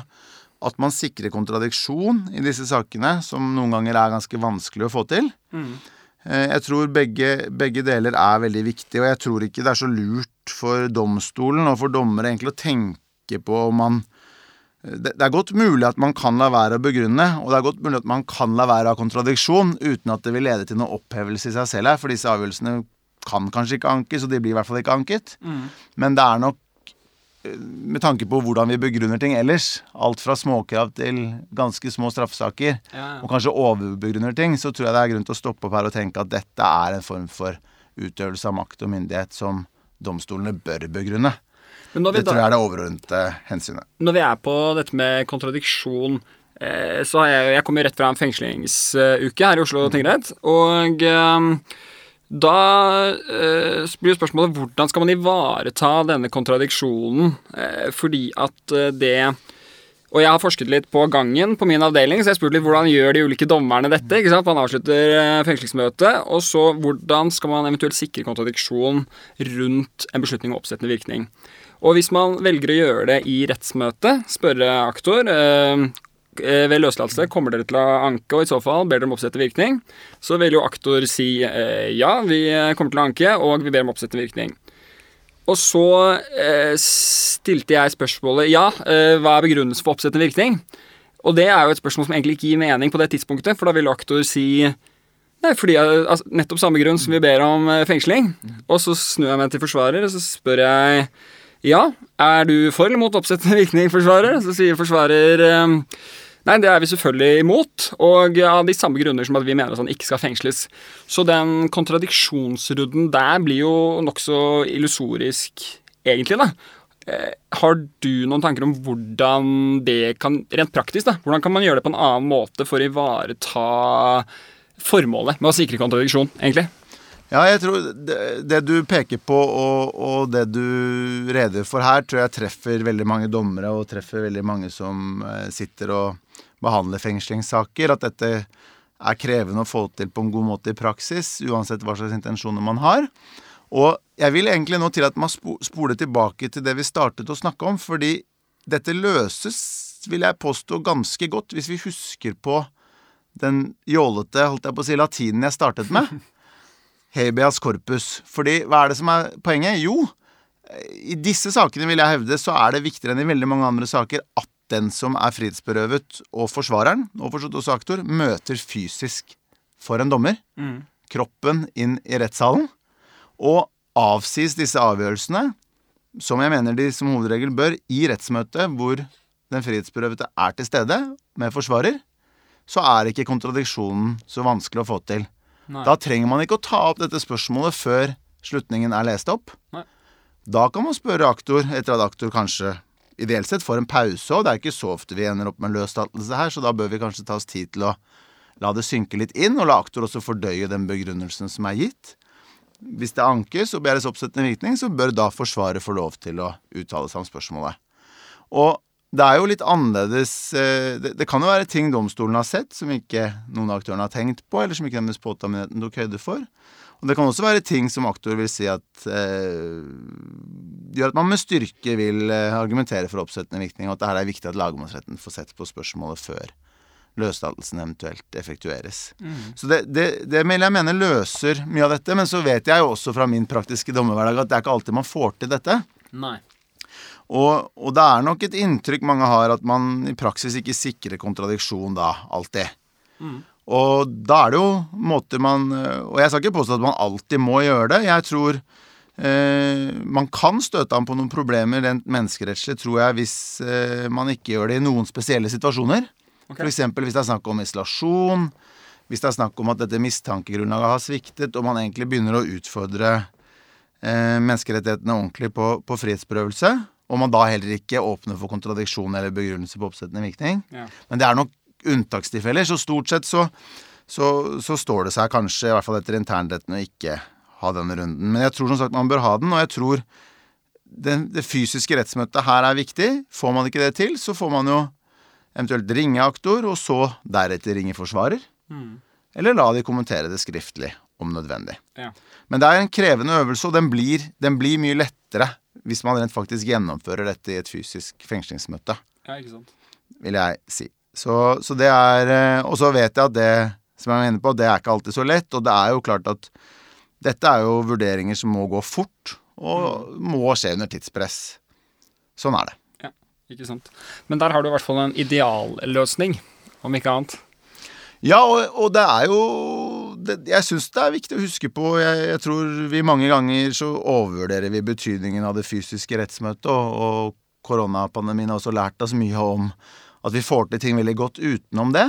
at man sikrer kontradiksjon i disse sakene, som noen ganger er ganske vanskelig å få til. Mm. Jeg tror begge, begge deler er veldig viktig, og jeg tror ikke det er så lurt for domstolen og for dommere egentlig å tenke på om man det, det er godt mulig at man kan la være å begrunne, og det er godt mulig at man kan la være å ha kontradiksjon uten at det vil lede til noe opphevelse i seg selv her, for disse avgjørelsene kan kanskje ikke ankes, og de blir i hvert fall ikke anket. Men det er nok eh, med tanke på hvordan vi begrunner ting ellers, alt fra småkrav til ganske små straffesaker, og kanskje overbegrunner ting, så tror jeg det er grunn til å stoppe opp her og tenke at dette er en form for utøvelse av makt og myndighet som domstolene bør begrunne. Det tror jeg er det overordnede hensynet. Når vi er på dette med kontradiksjon, eh, så har jeg, jeg kommer rett fra en fengslingsuke her i Oslo tingrett. Og eh, da eh, blir spørsmålet hvordan skal man ivareta denne kontradiksjonen? Eh, fordi at eh, det og jeg har forsket litt på gangen på min avdeling, så jeg spurte litt hvordan gjør de ulike dommerne dette. ikke sant? Man avslutter eh, fengslingsmøtet, og så hvordan skal man eventuelt sikre kontradiksjon rundt en beslutning om oppsettende virkning. Og hvis man velger å gjøre det i rettsmøtet, spørre aktor eh, ved løslatelse kommer dere til å anke, og i så fall ber dere om oppsettende virkning, så vil jo aktor si eh, ja, vi kommer til å anke, og vi ber om oppsettende virkning. Og så eh, stilte jeg spørsmålet ja, eh, hva er begrunnelsen for oppsettende virkning? Og det er jo et spørsmål som egentlig ikke gir mening på det tidspunktet, for da vil aktor si Nei, fordi altså, nettopp samme grunn som vi ber om eh, fengsling. Og så snur jeg meg til forsvarer, og så spør jeg ja, er du for eller mot oppsettende virkning, forsvarer? Så sier forsvarer eh, Nei, det er vi selvfølgelig imot, og av de samme grunner som at vi mener at han ikke skal fengsles. Så den kontradiksjonsrunden der blir jo nokså illusorisk, egentlig, da. Eh, har du noen tanker om hvordan det kan Rent praktisk, da. Hvordan kan man gjøre det på en annen måte for å ivareta formålet med å sikre kontradiksjon, egentlig? Ja, jeg tror det, det du peker på og, og det du redegjør for her, tror jeg treffer veldig mange dommere og treffer veldig mange som eh, sitter og behandler fengslingssaker. At dette er krevende å få til på en god måte i praksis, uansett hva slags intensjoner man har. Og jeg vil egentlig nå til at man spoler tilbake til det vi startet å snakke om, fordi dette løses, vil jeg påstå, ganske godt hvis vi husker på den jålete, holdt jeg på å si, latinen jeg startet med (laughs) habeas corpus. Fordi hva er det som er poenget? Jo, i disse sakene vil jeg hevde så er det viktigere enn i veldig mange andre saker at den som er frihetsberøvet, og forsvareren, og forstått også aktor, møter fysisk for en dommer. Kroppen inn i rettssalen. Og avsies disse avgjørelsene, som jeg mener de som hovedregel bør, i rettsmøtet hvor den frihetsberøvede er til stede med forsvarer, så er ikke kontradiksjonen så vanskelig å få til. Nei. Da trenger man ikke å ta opp dette spørsmålet før slutningen er lest opp. Nei. Da kan man spørre aktor, etter at aktor kanskje ideelt sett får en pause, og det er ikke så ofte vi ender opp med en løslatelse her, så da bør vi kanskje ta oss tid til å la det synke litt inn, og la aktor også fordøye den begrunnelsen som er gitt. Hvis det ankes og begjæres oppsettende virkning, så bør da Forsvaret få lov til å uttale seg om spørsmålet. Og det er jo litt annerledes eh, Det, det kan jo være ting domstolen har sett som ikke noen av aktørene har tenkt på, eller som ikke nemlig påtalemyndigheten tok høyde for. Og det kan også være ting som aktor vil si at eh, gjør at man med styrke vil eh, argumentere for oppsettende virkning, og at det her er viktig at lagmannsretten får sett på spørsmålet før løslatelsen eventuelt effektueres. Så det, det, det jeg mener løser mye av dette. Men så vet jeg jo også fra min praktiske dommerhverdag at det er ikke alltid man får til dette. Nei. Og, og det er nok et inntrykk mange har at man i praksis ikke sikrer kontradiksjon da, alltid. Og da er det jo måter man Og jeg skal ikke påstå at man alltid må gjøre det. Jeg tror eh, man kan støte an på noen problemer rent menneskerettslig, tror jeg, hvis eh, man ikke gjør det i noen spesielle situasjoner. Okay. Eksempel hvis det er snakk om isolasjon, hvis det er snakk om at dette mistankegrunnlaget har sviktet, og man egentlig begynner å utfordre eh, menneskerettighetene ordentlig på, på frihetsberøvelse, og man da heller ikke åpner for kontradiksjon eller begrunnelse på oppsettende virkning. Ja. Men det er nok unntakstilfeller, så stort sett så, så, så står det seg kanskje, i hvert fall etter internretten, å ikke ha den runden. Men jeg tror som sagt man bør ha den, og jeg tror det, det fysiske rettsmøtet her er viktig. Får man ikke det til, så får man jo eventuelt ringe aktor, og så deretter ringe forsvarer. Eller la de kommentere det skriftlig, om nødvendig. Ja. Men det er en krevende øvelse, og den blir, den blir mye lettere hvis man rent faktisk gjennomfører dette i et fysisk fengslingsmøte, ja, ikke sant. vil jeg si. Så, så det er eh, Og så vet jeg at det, som jeg mener inne på, det er ikke alltid så lett, og det er jo klart at dette er jo vurderinger som må gå fort, og må skje under tidspress. Sånn er det. Ja, ikke sant. Men der har du i hvert fall en idealløsning, om ikke annet. Ja, og, og det er jo det, Jeg syns det er viktig å huske på jeg, jeg tror vi mange ganger så overvurderer vi betydningen av det fysiske rettsmøtet, og, og koronapandemien har også lært oss mye om at vi får til ting veldig godt utenom det.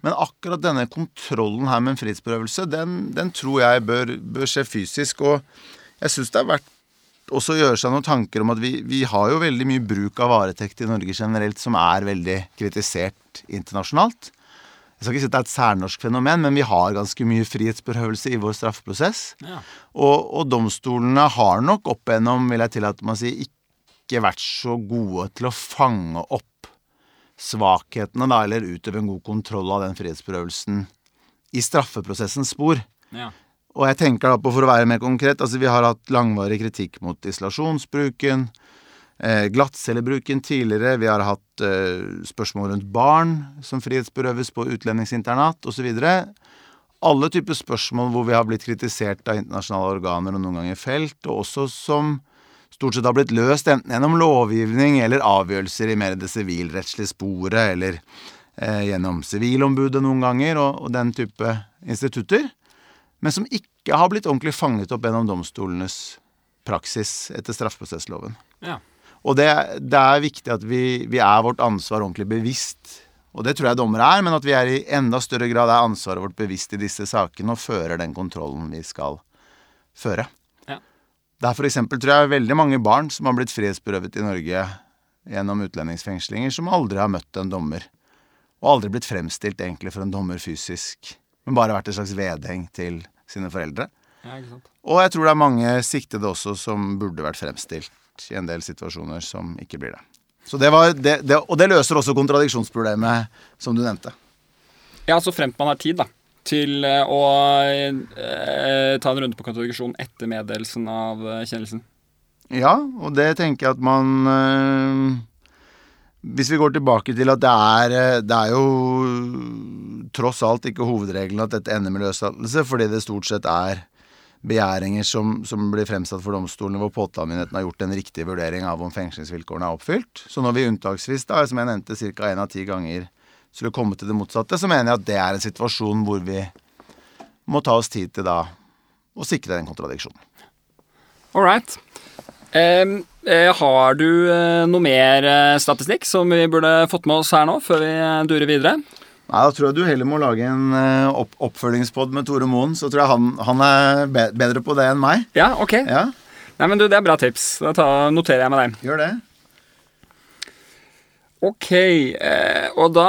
Men akkurat denne kontrollen her med en frihetsberøvelse, den, den tror jeg bør, bør skje fysisk. Og jeg syns det er verdt også å gjøre seg noen tanker om at vi, vi har jo veldig mye bruk av varetekt i Norge generelt som er veldig kritisert internasjonalt. Jeg skal ikke si at det er et særnorsk fenomen, men vi har ganske mye frihetsberøvelse i vår straffeprosess. Ja. Og, og domstolene har nok opp igjennom, vil jeg tillate meg å si, ikke vært så gode til å fange opp svakhetene, da, eller utøve en god kontroll av den frihetsberøvelsen i straffeprosessens spor. Ja. Og jeg tenker da på, for å være mer konkret, altså vi har hatt langvarig kritikk mot isolasjonsbruken, glattcellebruken tidligere, vi har hatt eh, spørsmål rundt barn som frihetsberøves på utlendingsinternat osv. Alle typer spørsmål hvor vi har blitt kritisert av internasjonale organer og noen ganger felt, og også som stort sett har blitt løst enten gjennom lovgivning eller avgjørelser i mer det sivilrettslige sporet, eller eh, gjennom Sivilombudet noen ganger, og, og den type institutter men som ikke har blitt ordentlig fanget opp gjennom domstolenes praksis etter straffeprosessloven. Ja. Og det, det er viktig at vi, vi er vårt ansvar ordentlig bevisst. Og det tror jeg dommere er, men at vi er i enda større grad er ansvaret vårt bevisst i disse sakene og fører den kontrollen vi skal føre. Ja. Det er eksempel, tror jeg, veldig mange barn som har blitt frihetsberøvet i Norge gjennom utlendingsfengslinger, som aldri har møtt en dommer. Og aldri blitt fremstilt egentlig for en dommer fysisk, men bare vært et slags vedheng til sine foreldre. ja. Og jeg tror det er mange siktede også som burde vært fremstilt i en del situasjoner som ikke blir det. Så det var det, det, og det løser også kontradiksjonsproblemet som du nevnte. Ja, så fremt man har tid, da. Til eh, å eh, ta en runde på kontradiksjon etter meddelelsen av eh, kjennelsen. Ja, og det tenker jeg at man eh, Hvis vi går tilbake til at det er, øh, det er jo tross alt ikke hovedregelen at dette ender med løslatelse, fordi det stort sett er begjæringer som, som blir fremsatt for domstolene hvor påtalemyndigheten har gjort en riktig vurdering av om fengslingsvilkårene er oppfylt. Så når vi unntaksvis, da, som jeg nevnte, ca. én av ti ganger skulle komme til det motsatte, så mener jeg at det er en situasjon hvor vi må ta oss tid til da å sikre den kontradiksjonen. All right. Eh, har du eh, noe mer eh, statistikk som vi burde fått med oss her nå, før vi durer videre? Nei, Da tror jeg du heller må lage en eh, opp oppfølgingspod med Tore Moen. Så tror jeg han, han er be bedre på det enn meg. Ja, ok. Ja, Nei, men du, Det er bra tips. Da tar, noterer jeg med deg. gjør det. Ok, eh, og da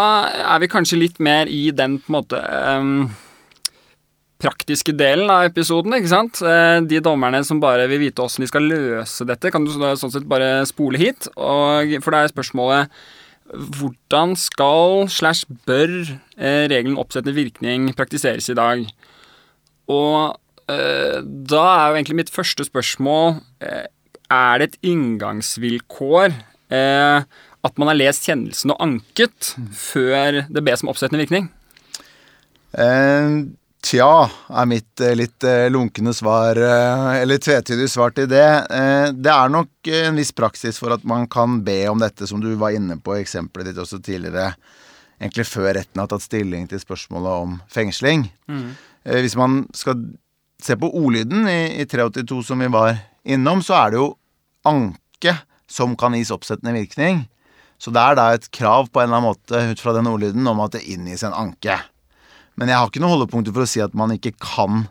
er vi kanskje litt mer i den på en måte em, praktiske delen av episoden, ikke sant? Eh, de dommerne som bare vil vite åssen de skal løse dette, kan du sånn sett bare spole hit. Og, for da er spørsmålet hvordan skal slash bør eh, regelen oppsettende virkning praktiseres i dag? Og eh, da er jo egentlig mitt første spørsmål eh, Er det et inngangsvilkår eh, at man har lest kjennelsen og anket før det bes om oppsettende virkning? Eh, tja, er mitt eh, litt eh, lunkne svar, eh, eller tvetydige svar til det. Det er nok en viss praksis for at man kan be om dette, som du var inne på i eksempelet ditt også tidligere. Egentlig før retten har tatt stilling til spørsmålet om fengsling. Mm. hvis man skal se på ordlyden i, i 382 som vi var innom, så er det jo anke som kan gis oppsettende virkning. Så det er da et krav på en eller annen måte ut fra den ordlyden om at det inngis en anke. Men jeg har ikke noen holdepunkter for å si at man ikke kan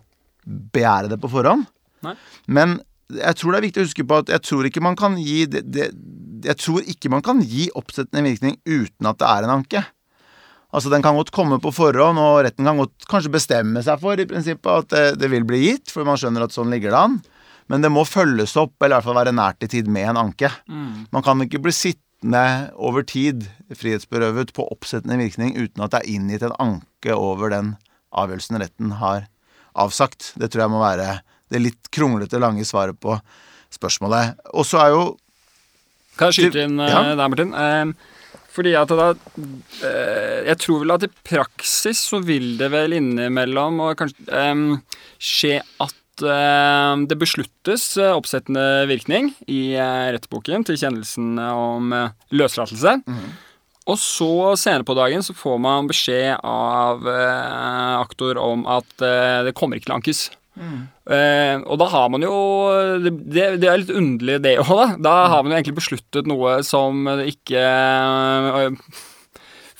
begjære det på forhånd. Nei. Men jeg tror det er viktig å huske på at jeg tror ikke man kan gi det, det, Jeg tror ikke man kan gi oppsettende virkning uten at det er en anke. Altså Den kan godt komme på forhånd, og retten kan godt kanskje bestemme seg for i prinsippet at det, det vil bli gitt, for man skjønner at sånn ligger det an. Men det må følges opp, eller i hvert fall være nært i tid med en anke. Man kan ikke bli sittende over tid frihetsberøvet på oppsettende virkning uten at det er inngitt en anke over den avgjørelsen retten har avsagt. Det tror jeg må være det litt kronglete, lange svaret på spørsmålet. Og så er jo Kan jeg skyte inn eh, ja. der, Martin? Eh, fordi at da eh, Jeg tror vel at i praksis så vil det vel innimellom og kanskje skje at eh, det besluttes eh, oppsettende virkning i eh, rettsboken til kjennelsen om løslatelse. Og så senere på dagen så får man beskjed av aktor om at det kommer ikke til å ankes. Eh, og da har man jo Det, det, er litt underlig, det òg, da. Da har man jo egentlig besluttet noe som ikke eh,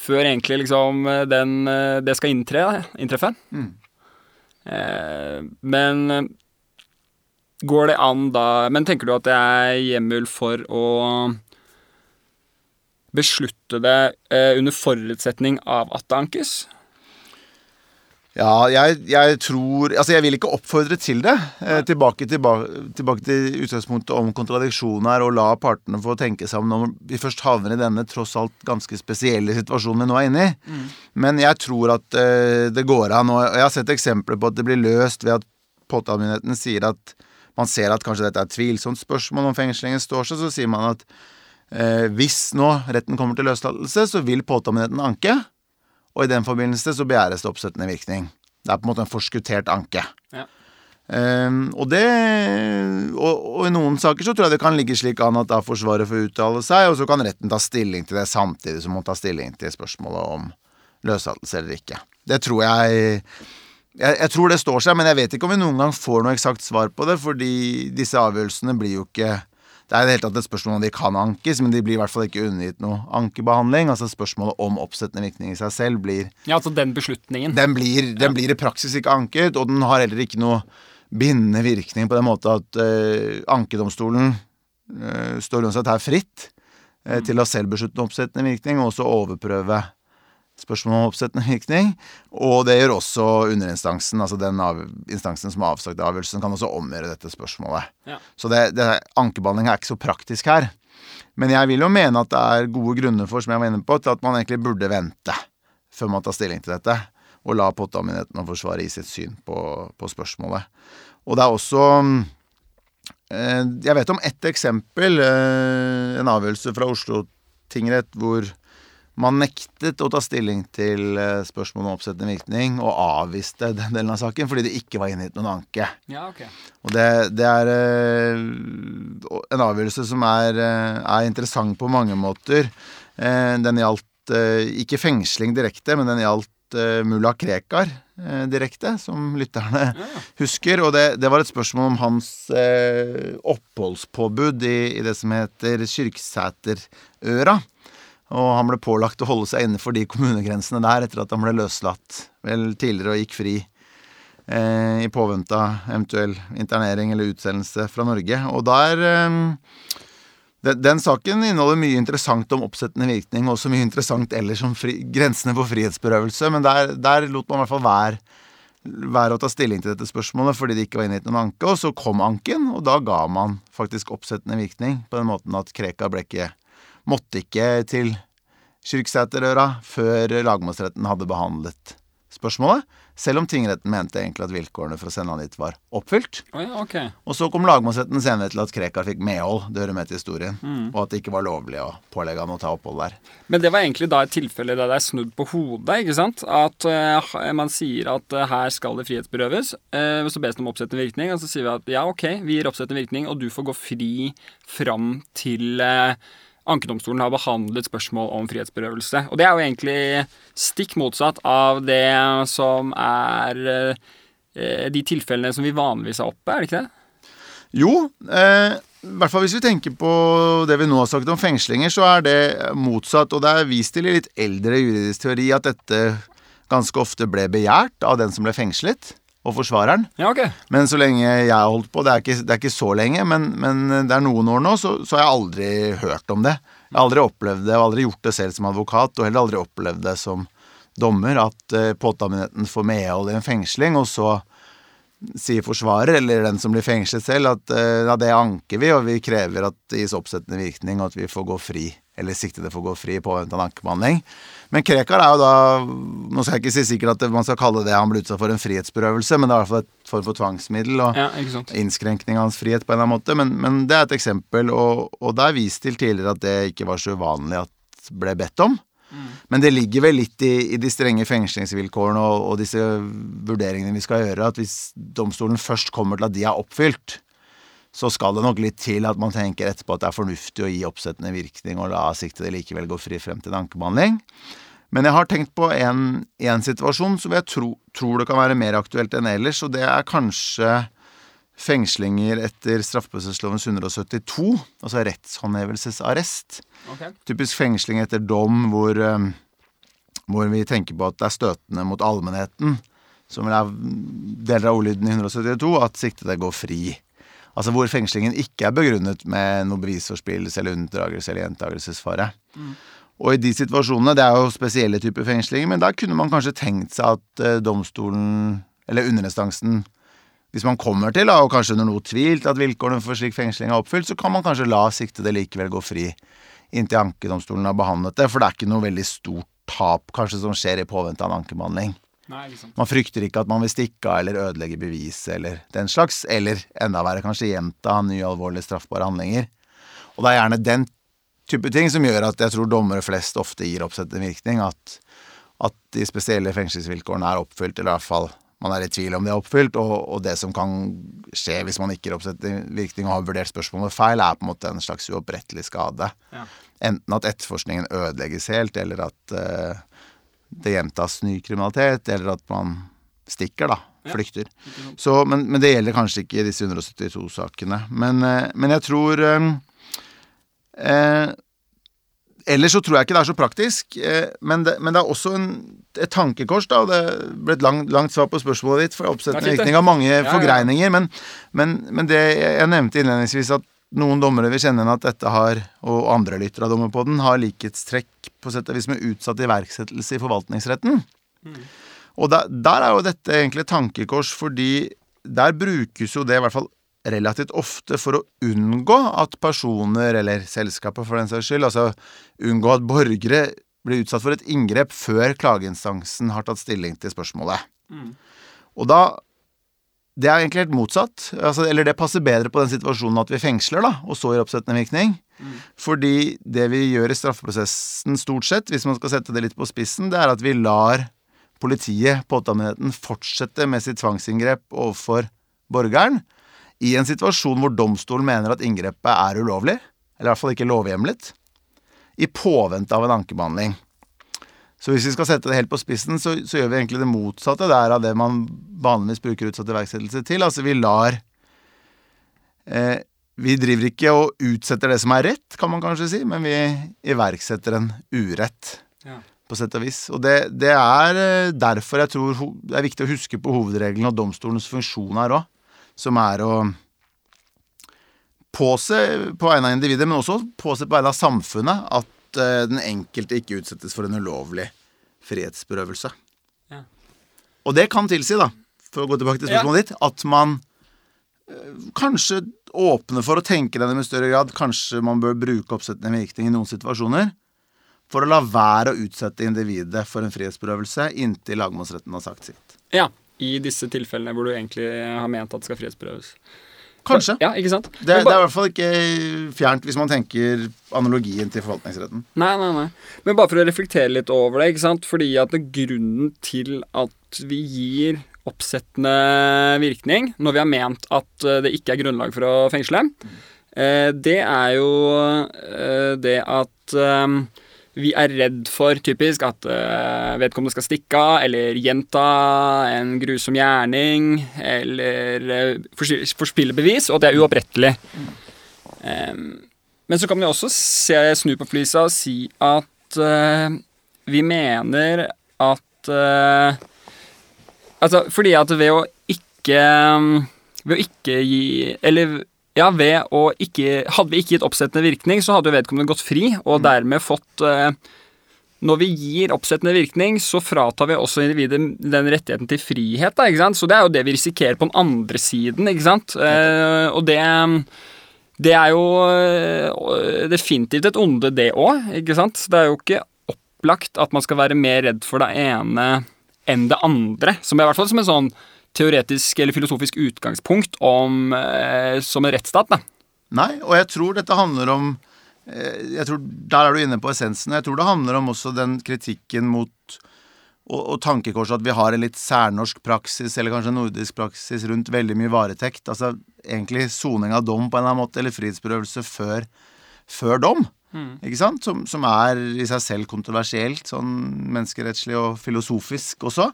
Før egentlig liksom den, det skal inntre, inntreffe. Eh, men eh, går det an da Men tenker du at det er hjemmel for å beslutte det eh, under forutsetning av at det ankes? Ja, jeg, jeg tror Altså, jeg vil ikke oppfordre til det. Eh, tilbake, tilbake, tilbake til utgangspunktet om kontradiksjoner, og la partene få tenke om når vi først havner i denne tross alt ganske spesielle situasjonen vi nå er inne i. Men jeg tror at eh, det går an, og jeg har sett eksempler på at det blir løst ved at påtalemyndigheten sier at man ser at kanskje dette er et tvilsomt spørsmål om fengslingen står seg, så sier man at eh, hvis nå retten kommer til løslatelse, så vil påtalemyndigheten anke. Og i den forbindelse så begjæres det oppsettende virkning. Det er på en måte en forskuttert anke. Ja. Um, og det og, og i noen saker så tror jeg det kan ligge slik an at da Forsvaret får uttale seg, og så kan retten ta stilling til det samtidig som man tar stilling til spørsmålet om løslatelse eller ikke. Det tror jeg jeg, jeg tror det står seg, men jeg vet ikke om vi noen gang får noe eksakt svar på det, fordi disse avgjørelsene blir jo ikke Det er i det hele tatt et spørsmål om de kan ankes, men de blir i hvert fall ikke undergitt noe ankebehandling. Altså spørsmålet om oppsettende virkning i seg selv blir Ja, altså den beslutningen. den blir, den blir i praksis ikke anket, og den har heller ikke noe bindende virkning på den måte at eh, ankedomstolen eh, står uansett her fritt eh, til å selv beslutte oppsettende virkning, og også overprøve spørsmål om oppsettende virkning. Og det gjør også underinstansen, altså den av, instansen som har avsagt avgjørelsen, kan også omgjøre dette spørsmålet. Ja. Så det, det, ankebehandling er ikke så praktisk her. Men jeg vil jo mene at det er gode grunner for, som jeg var inne på, til at man egentlig burde vente før man tar stilling til dette, og la påtalemyndigheten og Forsvaret gi sitt syn på, på spørsmålet. Og det er også eh, Jeg vet om ett eksempel, eh, en avgjørelse fra Oslo tingrett hvor man nektet å ta stilling til eh, spørsmålet om oppsettende virkning, og avviste den delen av saken fordi det ikke var inngitt noen anke. Ja, okay. Og det, det er eh, en avgjørelse som er, eh, er interessant på mange måter. Den gjaldt ikke fengsling direkte, men den gjaldt mulla Krekar direkte, som lytterne husker. Og det, det var et spørsmål om hans eh, oppholdspåbud i, i det som heter Kyrksæterøra. Og han ble pålagt å holde seg innenfor de kommunegrensene der etter at han ble løslatt. Vel tidligere og gikk fri eh, i påvente av eventuell internering eller utsendelse fra Norge. Og der eh, den, den saken inneholder mye interessant om oppsettende virkning, og også mye interessant ellers om fri, grensene for frihetsberøvelse, men der, der lot man i hvert fall være, være å ta stilling til dette spørsmålet fordi det ikke var inngitt noen anke, og så kom anken, og da ga man faktisk oppsettende virkning på den måten at Krekar ble ikke måtte ikke til Kyrksæterøra før lagmannsretten hadde behandlet spørsmålet, selv om tingretten mente egentlig at vilkårene for å sende han dit var oppfylt. Oh, ja, okay. Og så kom lagmannsretten senere til at Krekar fikk medhold, det hører med til historien, Mm. og at det ikke var lovlig å pålegge han å ta opphold der. Men det var egentlig da et tilfelle der det er snudd på hodet, ikke sant? At uh, man sier at uh, her skal det frihetsberøves, uh, så bes det om oppsettende virkning, og så sier vi at ja, ok, vi gir oppsettende virkning, og du får gå fri fram til eh, ankedomstolen har behandlet spørsmål om frihetsberøvelse. Og det er jo egentlig stikk motsatt av det som er eh, de tilfellene som vi vanligvis har oppe, er det ikke det? Jo, eh, i hvert fall hvis vi tenker på det vi nå har sagt om fengslinger, så er det motsatt. Og det er vist til i litt eldre juridisk teori at dette ganske ofte ble begjært av den som ble fengslet, og forsvareren. Ja, okay. Men så lenge jeg har holdt på, det er ikke, det er ikke så lenge, men, men det er noen år nå, så, så har jeg aldri hørt om det. Jeg har aldri opplevd det, og aldri gjort det selv som advokat, og heller aldri opplevd det som dommer, at uh, påtalemyndigheten får medhold i en fengsling, og så sier forsvarer, eller den som blir fengslet selv, at uh, ja, det anker vi, og vi krever at det gis oppsettende virkning, og at vi får gå fri, eller siktede får gå fri på påvente av en ankebehandling. Men Krekar er jo da Nå skal jeg ikke si sikkert at man skal kalle det han ble utsatt for en frihetsberøvelse, men det er i hvert fall et form for tvangsmiddel og Ja, innskrenkning av hans frihet på en eller annen måte. Men, men det er et eksempel, og, og det er vist til tidligere at det ikke var så uvanlig at ble bedt om. Men det ligger vel litt i, i de strenge fengslingsvilkårene og, og disse vurderingene vi skal gjøre, at hvis domstolen først kommer til at de er oppfylt, så skal det nok litt til at man tenker etterpå at det er fornuftig å gi oppsettende virkning og la siktede likevel gå fri frem til en ankebehandling. Men jeg har tenkt på en, en situasjon som jeg tro, tror det kan være mer aktuelt enn ellers, og det er kanskje fengslinger etter straffeprosessloven 172, altså rettshåndhevelsesarrest. Okay. Typisk fengsling etter dom hvor, eh, hvor vi tenker på at det er støtende mot allmennheten, som er deler av ordlyden i 172, at siktede går fri. Altså hvor fengslingen ikke er begrunnet med noe bevisforspillelse eller unndragelse eller gjentagelsesfare. Og i de situasjonene, det er jo spesielle typer fengslinger, men da kunne man kanskje tenkt seg at eh, domstolen, eller underinstansen, hvis man kommer til, og kanskje under noe tvil at vilkårene for slik fengsling er oppfylt, så kan man kanskje la siktede likevel gå fri inntil ankedomstolen har behandlet det, for det er ikke noe veldig stort tap kanskje som skjer i påvente av en ankebehandling. Nei. Man frykter ikke at man vil stikke av eller ødelegge bevis eller den slags, eller enda verre kanskje gjenta nye alvorlige straffbare handlinger. Og det er gjerne den type ting som gjør at jeg tror dommere flest ofte gir oppsettende virkning, at, at de spesielle fengselsvilkårene er oppfylt, eller i hvert fall man er i tvil om de er oppfylt, og, og det som kan skje hvis man ikke gir oppsettende virkning og har vurdert spørsmålet feil, er på en måte en slags uopprettelig skade. Ja. Enten at etterforskningen ødelegges helt, eller at eh, det gjentas ny kriminalitet, eller at man stikker, da. Flykter. Så, men, men det gjelder kanskje ikke disse 172-sakene. Men, eh, men jeg tror eh, eh, Ellers så tror jeg ikke det er så praktisk, eh, men, det, men det er også en, et tankekors, da. Det ble et lang, langt svar på spørsmålet ditt, for oppsettende virkning av mange ja. forgreininger. Men, men, men det jeg nevnte innledningsvis, at noen dommere vil kjenne igjen at dette har, og andre lyttere av dommer på den, har likhetstrekk på sett og vis med utsatt iverksettelse i forvaltningsretten. Og der, der er jo dette egentlig et tankekors, fordi der brukes jo det i hvert fall relativt ofte for å unngå at personer, eller selskaper for den saks skyld, altså unngå at borgere blir utsatt for et inngrep før klageinstansen har tatt stilling til spørsmålet. Og da Det er egentlig helt motsatt. Altså, eller det passer bedre på den situasjonen at vi fengsler, da, og så gir oppsettende virkning. Fordi det vi gjør i straffeprosessen stort sett, hvis man skal sette det litt på spissen, det er at vi lar politiet, påtalemyndigheten, fortsette med sitt tvangsinngrep overfor borgeren i en situasjon hvor domstolen mener at inngrepet er ulovlig, eller i hvert fall ikke lovhjemlet, i påvente av en ankebehandling. Så hvis vi skal sette det helt på spissen, så, så gjør vi egentlig det motsatte der av det man vanligvis bruker utsatt iverksettelse til. Altså vi lar eh, Vi driver ikke og utsetter det som er rett, kan man kanskje si, men vi iverksetter en urett Ja. på sett og vis. Og det, det er eh, derfor jeg tror det er viktig å huske på hovedregelen og domstolens funksjon her òg, som er å påse på vegne av individet, men også påse på vegne av samfunnet at eh, den enkelte ikke utsettes for en ulovlig frihetsberøvelse. Ja. Og det kan tilsi, da, for å gå tilbake til spørsmålet ditt, at man eh, kanskje åpner for å tenke denne med større grad. Kanskje man bør bruke oppsettende virkning i noen situasjoner. for å la være å utsette individet for en frihetsberøvelse inntil lagmannsretten har sagt sitt. Ja. I disse tilfellene hvor du egentlig har ment at det skal frihetsberøves. Kanskje. Ja, ikke sant? Det, det er i hvert fall ikke fjernt hvis man tenker analogien til forvaltningsretten. Nei, nei, nei. Men bare for å reflektere litt over det, ikke sant? Fordi at grunnen til at vi gir oppsettende virkning når vi har ment at eh, det ikke er grunnlag for å fengsle, eh, det er jo eh, det at vi er redd for, typisk, at eh, vedkommende skal stikke av eller gjenta en grusom gjerning eller eh, forspille bevis, og det er uopprettelig. Men så kan vi også se, snu på flisa og si at eh, vi mener at Altså, fordi at ved å ikke Ved å ikke gi Eller ja, ikke Hadde vi ikke gitt oppsettende virkning, så hadde jo vedkommende gått fri, og dermed fått eh, når vi gir oppsettende virkning, så fratar vi også individet den rettigheten til frihet. Da, ikke sant? Så det er jo det vi risikerer på den andre siden. ikke sant? Eh, og det, det er jo eh, definitivt et onde, det òg. ikke sant? Det er jo ikke opplagt at man skal være mer redd for det ene enn det andre. Som i hvert fall som en sånn teoretisk eller filosofisk utgangspunkt om, eh, som en rettsstat. da. Nei, og jeg tror dette handler om eh, jeg tror, Der er du inne på essensen. Jeg tror det handler om også den kritikken mot og, og tankekorset at vi har en litt særnorsk praksis, eller kanskje nordisk praksis, rundt veldig mye varetekt. Altså egentlig soning av dom på en eller annen måte, eller frihetsberøvelse før, før dom. Ikke sant? Som, som er i seg selv kontroversielt, sånn menneskerettslig og filosofisk også.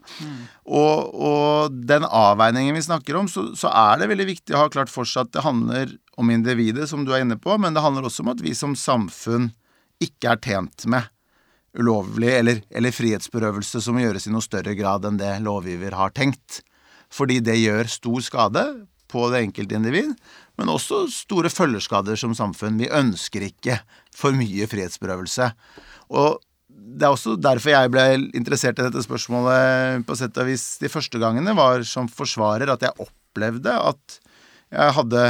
Og, og den avveiningen vi snakker om, så, så er det veldig viktig å ha klart for seg at det handler om individet, som du er inne på, men det handler også om at vi som samfunn ikke er tjent med ulovlig eller, eller frihetsberøvelse som gjøres i noe større grad enn det lovgiver har tenkt. Fordi det gjør stor skade på det enkelte individ, men også store følgeskader som samfunn. Vi ønsker ikke for mye fredsberøvelse. Og det er også derfor jeg ble interessert i dette spørsmålet på sett og vis de første gangene, var som forsvarer at jeg opplevde at jeg hadde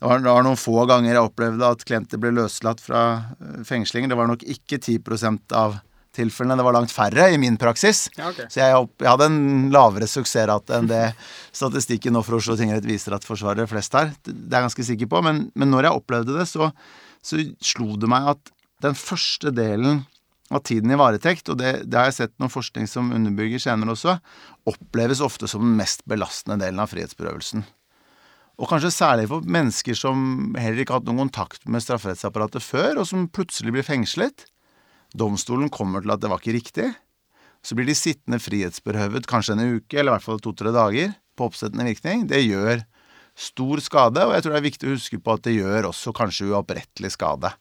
det var, det var noen få ganger jeg opplevde at klienter ble løslatt fra eh, fengslinger. Det var nok ikke 10% av tilfellene, det var langt færre i min praksis. Ja, okay. Så jeg, jeg hadde en lavere suksessrate enn det statistikken nå for Oslo tingrett viser at forsvarere flest har. Det er jeg ganske sikker på, men, men når jeg opplevde det, så, så slo det meg at den første delen av tiden i varetekt, og det, det har jeg sett noen forskning som underbygger senere også, oppleves ofte som den mest belastende delen av frihetsberøvelsen. Og kanskje særlig for mennesker som heller ikke har hatt noen kontakt med strafferettsapparatet før, og som plutselig blir fengslet. Domstolen kommer til at det var ikke riktig. Så blir de sittende frihetsberøvet kanskje en uke, eller i hvert fall to-tre dager, på oppsettende virkning. Det gjør stor skade, og jeg tror det er viktig å huske på at det gjør også kanskje uopprettelig skade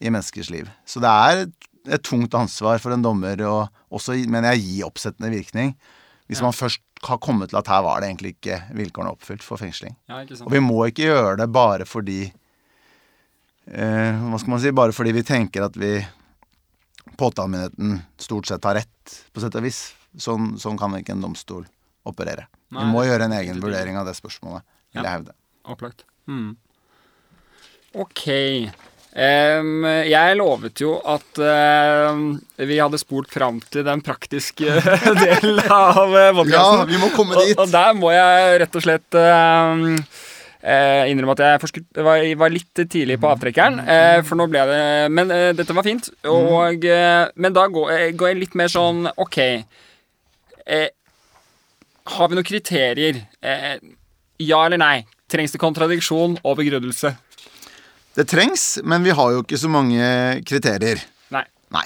i menneskers liv. Så det er et, tungt ansvar for en dommer å også, mener jeg, gi oppsettende virkning. Hvis man først har kommet til at her var det egentlig ikke vilkårene oppfylt for fengsling. Ja? Og vi må ikke gjøre det bare fordi eh, Hva skal man si? Bare fordi vi tenker at vi Påtalemyndigheten stort sett har rett, på sett og vis. Sånn, sånn kan ikke en domstol operere. Nei, vi må gjøre en egen vurdering av det spørsmålet, vil jeg hevde. Opplagt. Hmm. Ok. Um, jeg lovet jo at em, vi hadde spolt fram til den praktiske (laughs) delen av podkasten. Ja, vi må komme dit. Og, og der må jeg rett og slett em, eh, innrømme at jeg forskutt, var, var litt tidlig på avtrekkeren. Eh, for nå ble det Men eh, dette var fint. Og, eh, men da går, jeg- går jeg litt mer sånn OK. Eh, har vi noen kriterier? Eh, ja eller nei? Trengs det kontradiksjon og begrunnelse? Det trengs, men vi har jo ikke så mange kriterier. Nei. Nei,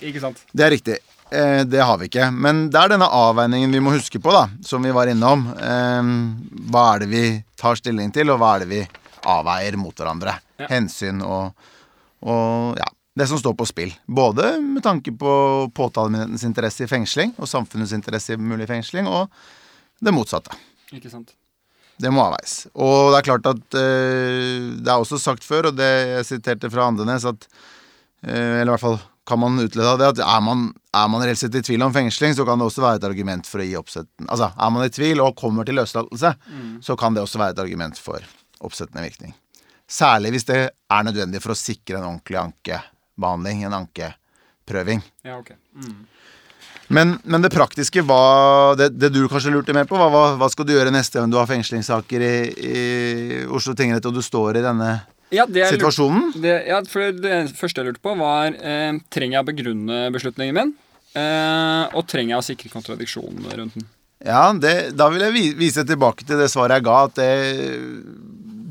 Ikke sant? det er riktig. Eh, det har vi ikke. Men det er denne avveiningen vi må huske på, da, som vi var innom. Eh, hva er det vi tar stilling til, og hva er det vi avveier mot hverandre? Ja. Hensyn og, og ja, det som står på spill. Både med tanke på påtalemyndighetens interesse i fengsling, og samfunnets interesse i mulig fengsling, og det motsatte. Ikke sant? Det må avveies. Og det er klart at eh, Det er også sagt før, og det jeg siterte fra Andenes, at eh, Eller i hvert fall kan man utlede av det, at er man, er man reelt sett i tvil om fengsling, så kan det også være et argument for å gi oppsetten Altså, er man i tvil og kommer til løslatelse, så kan det også være et argument for oppsettende virkning. Særlig hvis det er nødvendig for å sikre en ordentlig ankebehandling, en ankeprøving. Ja, ok. Mm. Men, men det praktiske, hva, det, det du kanskje lurte mer på, hva, hva skal du gjøre neste gang du har fengslingssaker i, i Oslo tingrett og du står i denne Ja, det jeg lurte- situasjonen? Det, ja, for det første jeg lurte på, var eh, trenger jeg å begrunne beslutningen min? Eh, og trenger jeg å sikre kontradiksjonen rundt den? Ja, det, da vil jeg vise tilbake til det svaret jeg ga, at det,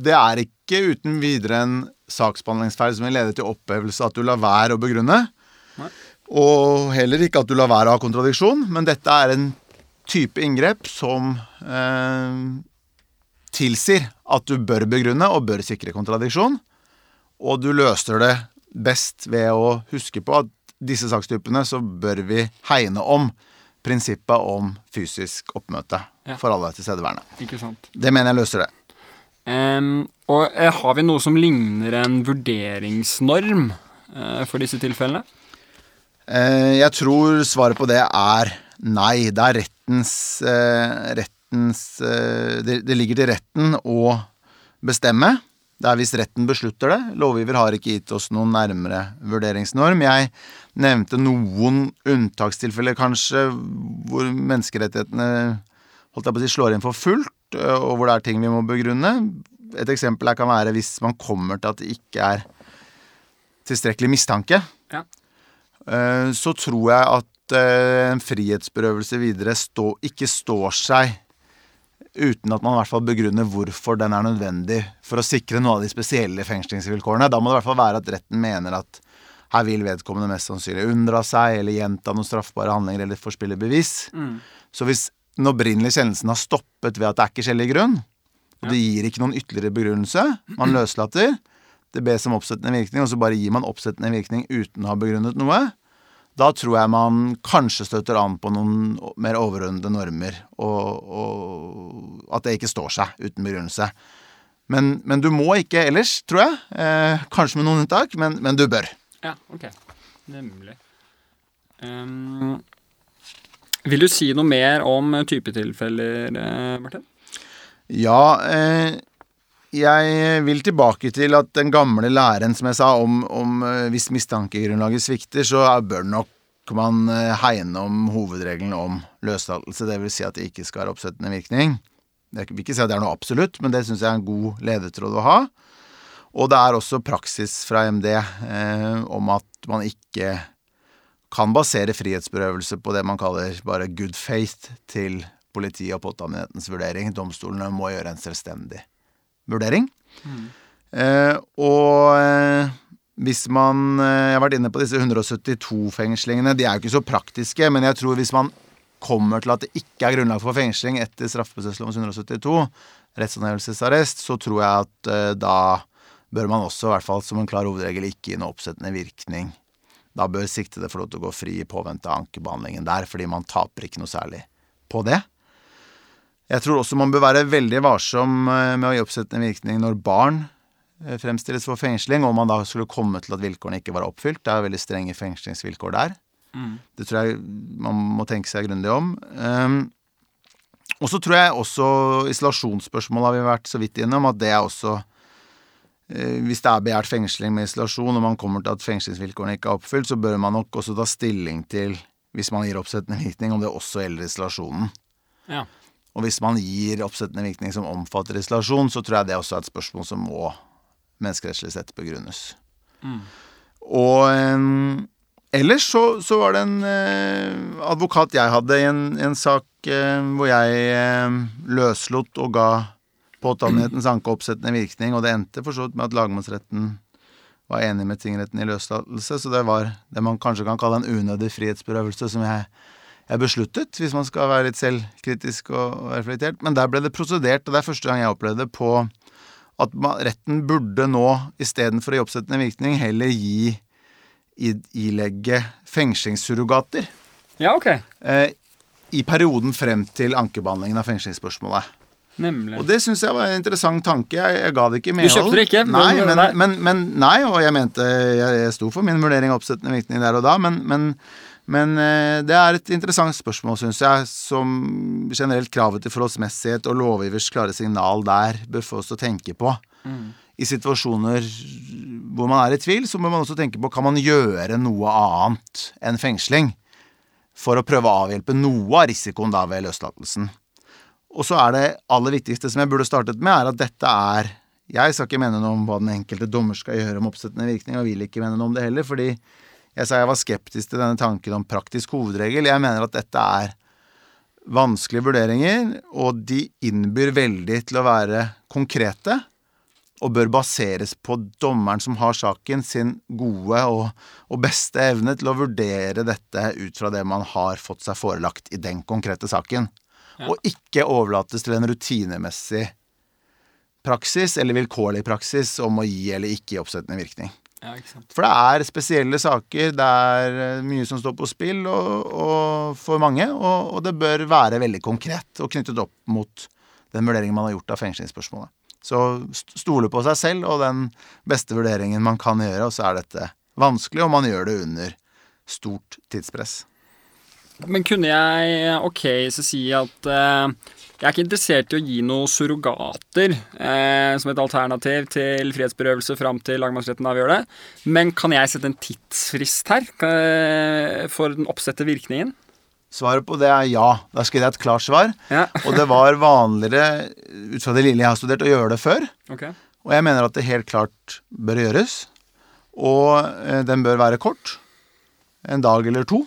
det er ikke uten videre en saksbehandlingsfeil som vil lede til opphevelse at du lar være å begrunne. Nei. Og heller ikke at du lar være å ha kontradiksjon, men dette er en type inngrep som eh, tilsier at du bør begrunne og bør sikre kontradiksjon. Og du løser det best ved å huske på at disse sakstypene så bør vi hegne om prinsippet om fysisk oppmøte Ja. for alle tilstedeværende. Ikke sant? Det mener jeg løser det. Um, og eh, har vi noe som ligner en vurderingsnorm uh, for disse tilfellene? Uh, jeg tror svaret på det er nei. Det er rettens, eh, rettens eh, det, det ligger til retten å bestemme. Det er hvis retten beslutter det. Lovgiver har ikke gitt oss noen nærmere vurderingsnorm. Jeg nevnte noen unntakstilfeller, kanskje, hvor menneskerettighetene holdt jeg på å si, slår inn for fullt, øh, og hvor det er ting vi må begrunne. Et eksempel her kan være hvis man kommer til at det ikke er tilstrekkelig mistanke. Ja. Eh, Så tror jeg at eh, en frihetsberøvelse videre ikke står seg uten at man i hvert fall begrunner hvorfor den er nødvendig for å sikre noe av de spesielle fengslingsvilkårene. Da må det i hvert fall være at retten mener at her vil vedkommende mest sannsynlig unndra seg eller gjenta noen straffbare handlinger eller forspille bevis. Så hvis den opprinnelige kjennelsen har stoppet ved at det er ikke skjellig grunn, og det gir ikke noen ytterligere begrunnelse, man løslater, det bes om oppsettende virkning, og så bare gir man oppsettende virkning uten å ha begrunnet noe, da tror jeg man kanskje støtter an på noen mer overordnede normer, og, og at det ikke står seg uten begrunnelse. Men, men du må ikke ellers, tror jeg. Eh, kanskje med noen unntak, men, men du bør. Ja, ok. Nemlig. Um, vil du si noe mer om typetilfeller, eh, Martin? Ja, eh, jeg vil tilbake til at den gamle læren som jeg sa om, om eh, hvis mistankegrunnlaget svikter, så bør nok man eh, hegne om hovedregelen om løslatelse. Det vil si at det ikke skal være oppsettende virkning. Jeg vil ikke si at det er noe absolutt, men det syns jeg er en god ledetråd å ha. Og det er også praksis fra MD eh, om at man ikke kan basere frihetsberøvelse på det man kaller bare good faith til politi- og påtalemyndighetens vurdering. Domstolene må gjøre en selvstendig vurdering. Eh, og eh, hvis man eh, Jeg har vært inne på disse 172 fengslingene. De er jo ikke så praktiske, men jeg tror hvis man kommer til at det ikke er grunnlag for fengsling etter straffeprosesslovens 172, rettsanhevelsesarrest, så tror jeg at eh, da bør man også, i hvert fall som en klar hovedregel, ikke gi noe oppsettende virkning. Da bør siktede få lov til å gå fri i påvente av ankebehandlingen der, fordi man taper ikke noe særlig på det. Jeg tror også man bør være veldig varsom eh, med å gi oppsettende virkning når barn eh, fremstilles for fengsling, og man da skulle komme til at vilkårene ikke var oppfylt. Det er veldig strenge fengslingsvilkår der. Det tror jeg man må tenke seg grundig om. Um, og så tror jeg også isolasjonsspørsmålet har vi vært så vidt innom, at det er også eh, Hvis det er begjært fengsling med isolasjon, og man kommer til at fengslingsvilkårene ikke er oppfylt, så bør man nok også ta stilling til, hvis man gir oppsettende virkning, om det også gjelder isolasjonen. Ja. Og hvis man gir oppsettende virkning som omfatter isolasjon, så tror jeg det også er et spørsmål som må menneskerettslig sett begrunnes. Og eh, ellers så, så var det en eh, advokat jeg hadde i en, en sak eh, hvor jeg eh, løslot og ga påtalemyndighetens anke oppsettende virkning, og det endte for så vidt med at lagmannsretten var enig med tingretten i løslatelse, så det var det man kanskje kan kalle en unødig frihetsberøvelse som jeg besluttet, hvis man skal være litt selvkritisk og, reflektert. Men der ble det prosedert, og det er første gang jeg opplevde det, på at retten burde nå, istedenfor å gi oppsettende virkning, heller gi ilegge fengslingssurrogater Ja, ok. eh, i perioden frem til ankebehandlingen av fengslingsspørsmålet. Nemlig. Og det syns jeg var en interessant tanke. Jeg, jeg ga det ikke medhold. kjøpte det ikke, Nei, men, men, men, nei, og jeg mente Jeg, jeg sto for min vurdering av oppsettende virkning der og da, men, men, men eh, det er et interessant spørsmål, syns jeg, som generelt kravet til forholdsmessighet og lovgivers klare signal der bør få oss til å tenke på. Mm. I situasjoner hvor man er i tvil, så må man også tenke på kan man gjøre noe annet enn fengsling for å prøve å avhjelpe noe av risikoen da ved løslatelsen. Og så er det aller viktigste som jeg burde startet med, er at dette er Jeg skal ikke mene noe om hva den enkelte dommer skal gjøre om oppsettende virkning, og vil ikke mene noe om det heller, fordi jeg sa jeg var skeptisk til denne tanken om praktisk hovedregel. Jeg mener at dette er vanskelige vurderinger, og de innbyr veldig til å være konkrete og bør baseres på dommeren som har saken, sin gode og, og, beste evne til å vurdere dette ut fra det man har fått seg forelagt i den konkrete saken. Ja. Og ikke overlates til en rutinemessig praksis eller vilkårlig praksis om å gi eller ikke gi oppsettende virkning. Ja, For det er spesielle saker, det er eh, mye som står på spill og, og for mange, og, og, det bør være veldig konkret og knyttet opp mot den vurderingen man har gjort av fengslingsspørsmålet. Så stole på seg selv og den beste vurderingen man kan gjøre, og så er dette vanskelig, og man gjør det under stort tidspress. Men kunne jeg ok så si at eh, jeg er ikke interessert i å gi noen surrogater eh, som et alternativ til frihetsberøvelse fram til lagmannsretten avgjør det, men kan jeg sette en tidsfrist her eh, for den oppsette virkningen? Svaret på det er ja. Da skal jeg et klart svar. Ja. og det var vanligere, ut fra det lille jeg har studert, å gjøre det før. Okay. Og jeg mener at det helt klart bør gjøres. Og eh, den bør være kort. En dag eller to.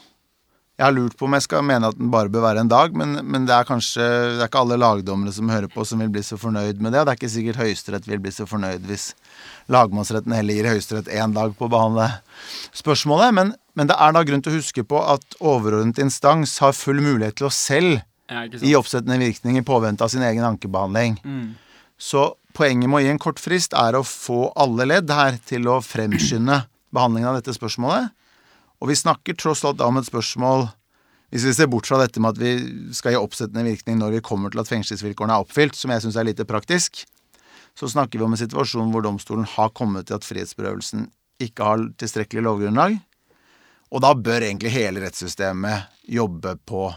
Jeg har lurt på om jeg skal mene at den bare bør være en dag, men, men det er kanskje det er ikke alle lagdommere som hører på, som vil bli så fornøyd med det. Og det er ikke sikkert Høyesterett vil bli så fornøyd hvis lagmannsretten heller gir Høyesterett én dag på å behandle spørsmålet. Men, men, det er da grunn til å huske på at overordnet instans har full mulighet til å selv ja, gi oppsettende virkning i påvente av sin egen ankebehandling. Mm. Så poenget med å gi en kort frist er å få alle ledd her til å fremskynde behandlingen av dette spørsmålet. Og vi snakker tross alt om et spørsmål Hvis vi ser bort fra dette med at vi skal gi oppsettende virkning når vi kommer til at fengselsvilkårene er oppfylt, som jeg syns er lite praktisk, så snakker vi om en situasjon hvor domstolen har kommet til at frihetsberøvelsen ikke har tilstrekkelig lovgrunnlag. Og da bør egentlig hele rettssystemet jobbe på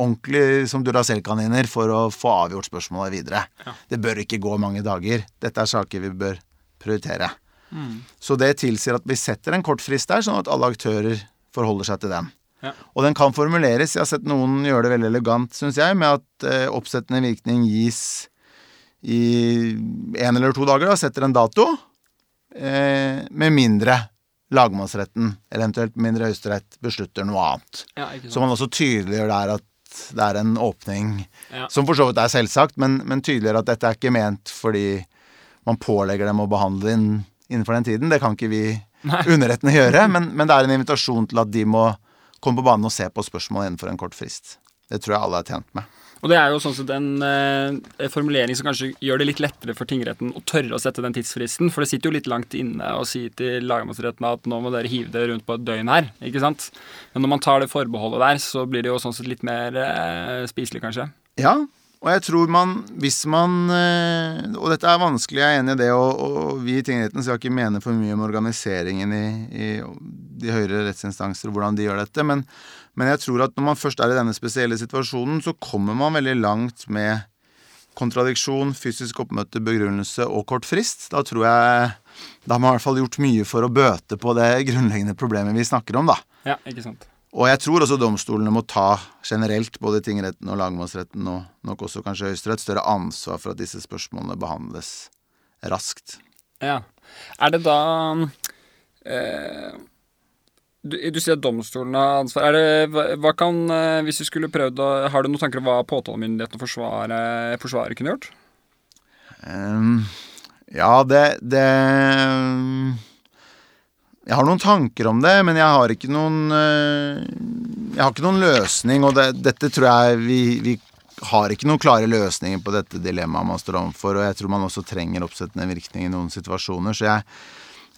ordentlig som Duracell-kaniner for å få avgjort spørsmålet videre. Ja. Det bør ikke gå mange dager. Dette er saker vi bør prioritere. Mm. Så det tilsier at vi setter en kort frist der, sånn at alle aktører forholder seg til den. Ja. Og den kan formuleres, jeg har sett noen gjøre det veldig elegant, syns jeg, med at eh, oppsettende virkning gis i én eller to dager, da, setter en dato, eh, med mindre lagmannsretten, eller eventuelt mindre Høyesterett, beslutter noe annet. Ja, så man også tydeliggjør der at det er en åpning, ja. som for så vidt er selvsagt, men, men tydeliggjør at dette er ikke ment fordi man pålegger dem å behandle inn innenfor den tiden. Det kan ikke vi underrettene gjøre, men, men, det er en invitasjon til at de må komme på banen og se på spørsmålet innenfor en kort frist. Det tror jeg alle er tjent med. Og det er jo sånn sett en eh, formulering som kanskje gjør det litt lettere for tingretten å tørre å sette den tidsfristen, for det sitter jo litt langt inne å si til lagmannsretten at nå må dere hive det rundt på et døgn her, ikke sant. Men når man tar det forbeholdet der, så blir det jo sånn sett litt mer eh, spiselig, kanskje. Ja, og jeg tror man, hvis man eh, Og dette er vanskelig, jeg er enig i det, og, og vi i tingretten skal ikke mene for mye om organiseringen i, i de høyere rettsinstanser og hvordan de gjør dette, men, men, jeg tror at når man først er i denne spesielle situasjonen, så kommer man veldig langt med kontradiksjon, fysisk oppmøte, begrunnelse og kort frist. Da tror jeg Da har man i hvert fall gjort mye for å bøte på det grunnleggende problemet vi snakker om, da. Ja, ikke sant. Og jeg tror også domstolene må ta generelt, både tingretten og lagmannsretten, og nok også kanskje Høyesterett, større ansvar for at disse spørsmålene behandles raskt. Ja. Er det da eh, du, du, sier at domstolene har ansvar. Er det, hva, hva, kan, eh, hvis du skulle prøvd å Har du noen tanker om hva påtalemyndigheten og forsvaret, forsvaret kunne gjort? Um, ja, det, det jeg har noen tanker om det, men jeg har ikke noen eh, Jeg har ikke noen løsning, og det, dette tror jeg vi, vi, har ikke noen klare løsninger på dette dilemmaet man står overfor, og jeg tror man også trenger oppsettende virkning i noen situasjoner, så jeg,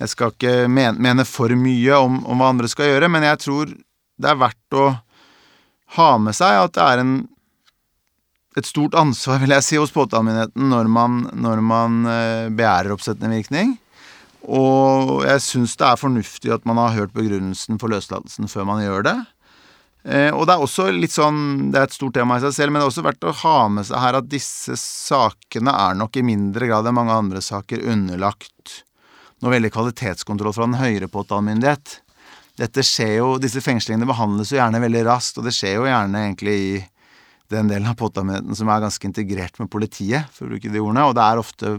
jeg skal ikke mene, for mye om, om, hva andre skal gjøre, men jeg tror det er verdt å ha med seg at det er en et stort ansvar, vil jeg si, hos påtalemyndigheten når man, når man eh, begjærer oppsettende virkning. Og jeg syns det er fornuftig at man har hørt begrunnelsen for løslatelsen før man gjør det. Eh, og det er også litt sånn Det er et stort tema i seg selv, men det er også verdt å ha med seg her at disse sakene er nok i mindre grad enn mange andre saker underlagt noe veldig kvalitetskontroll fra den høyere påtalemyndighet. Dette skjer jo, Disse fengslingene behandles jo gjerne veldig raskt, og det skjer jo gjerne egentlig i den delen av påtalemyndigheten som er ganske integrert med politiet, for å bruke de ordene. Og det er ofte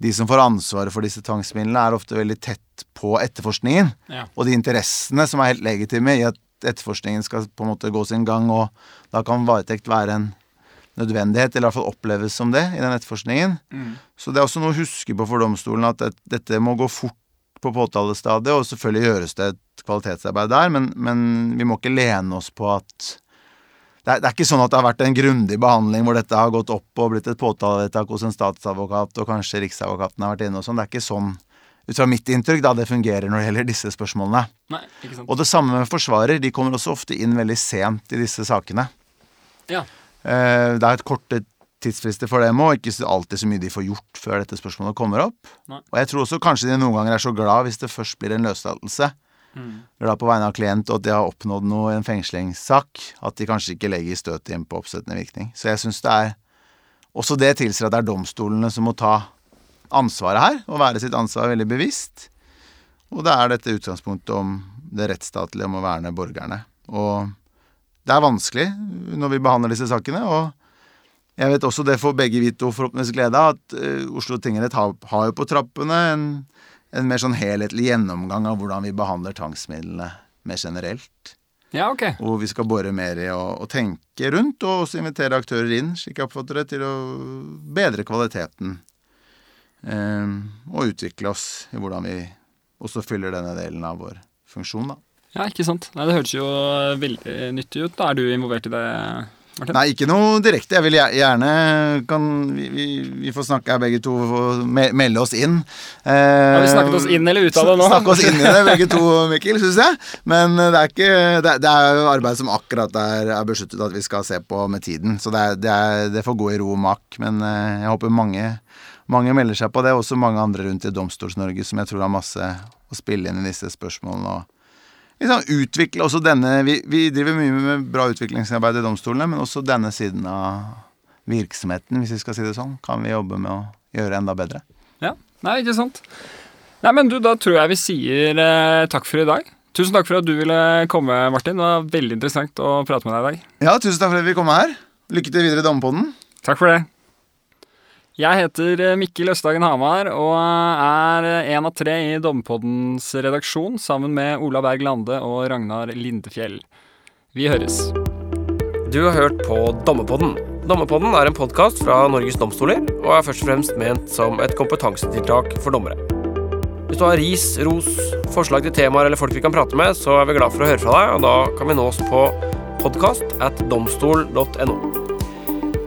de som får ansvaret for disse tvangsmidlene, er ofte veldig tett på etterforskningen. Ja. Og de interessene som er helt legitime i at etterforskningen skal på en måte gå sin gang, og da kan varetekt være en nødvendighet, eller i hvert fall oppleves som det i den etterforskningen. Så det er også noe å huske på for domstolen at det, dette må gå fort på påtalestadiet, og selvfølgelig gjøres det et kvalitetsarbeid der, men, men vi må ikke lene oss på at det er, det er ikke sånn at det har vært en grundig behandling hvor dette har gått opp og blitt et påtalevedtak hos en statsadvokat, og kanskje Riksadvokaten har vært inne og sånn. Det er ikke sånn, ut fra mitt inntrykk, da det fungerer når det gjelder disse spørsmålene. Nei, ikke sant. Og det samme med forsvarer. De kommer også ofte inn veldig sent i disse sakene. Ja. Eh, Det er et korte tidsfrister for dem òg, ikke alltid så mye de får gjort før dette spørsmålet kommer opp. Nei. Og jeg tror også kanskje de noen ganger er så glad hvis det først blir en løslatelse. Mm. da på vegne av klient og at de har oppnådd noe i en fengslingssak. At de kanskje ikke legger støtet inn på oppsettende virkning. Så jeg syns det er Også det tilsier at det er domstolene som må ta ansvaret her, og være sitt ansvar veldig bevisst. Og det er dette utgangspunktet om det rettsstatlige om å verne borgerne. Og det er vanskelig når vi behandler disse sakene. og jeg vet også det får begge vi to forhåpentligvis glede av, at eh, Oslo tingrett har, har jo på trappene en, en mer sånn helhetlig gjennomgang av hvordan vi behandler tvangsmidlene mer generelt. Ja, ok. Hvor vi skal bore mer i å, å tenke rundt, og også invitere aktører inn, slik jeg oppfatter det, til å bedre kvaliteten. Eh, og utvikle oss i hvordan vi også fyller denne delen av vår funksjon, da. Ja, ikke sant. Nei, Det hørtes jo veldig nyttig ut. Da er du involvert i det, Martin? Nei, ikke noe direkte. Jeg vil gjerne kan Vi, vi, vi får snakke her begge to og me melde oss inn. Eh, Har vi snakket oss inn eller ut av det nå? Snakke oss inn i det, begge to, Mikkel, syns jeg. Men eh, det er ikke Det, er- det er arbeid som akkurat er, er besluttet at vi skal se på med tiden. Så det, er, det, er, det får gå i ro og mak. Men eh, jeg håper mange, mange melder seg på det. Også mange andre rundt i Domstols-Norge som jeg tror har masse å spille inn i disse spørsmålene. og liksom utvikle også denne vi, vi driver mye med bra utviklingsarbeid i domstolene, men også denne siden av virksomheten, hvis vi skal si det sånn, kan vi jobbe med å gjøre enda bedre. Ja, Nei, ikke sant. Nei, men du, Da tror jeg vi sier eh, takk for i dag. Tusen takk for at du ville komme, Martin. Det var veldig interessant å prate med deg i dag. Ja, tusen takk for at vi kom her. Lykke til videre i Dommepoden. Takk for det. Jeg heter eh, Mikkel Østhagen Hamar og er en av tre i Dommepoddens redaksjon sammen med Ola Berg Lande og Ragnar Lindefjell. Vi høres. Du har hørt på Dommepodden. Dommepodden er en podkast fra Norges domstoler og er først og fremst ment som et kompetansetiltak for dommere. Hvis du har ris, ros, forslag til temaer eller folk vi kan prate med, så er vi glad for å høre fra deg, og da kan vi nås på podkast at domstol.no.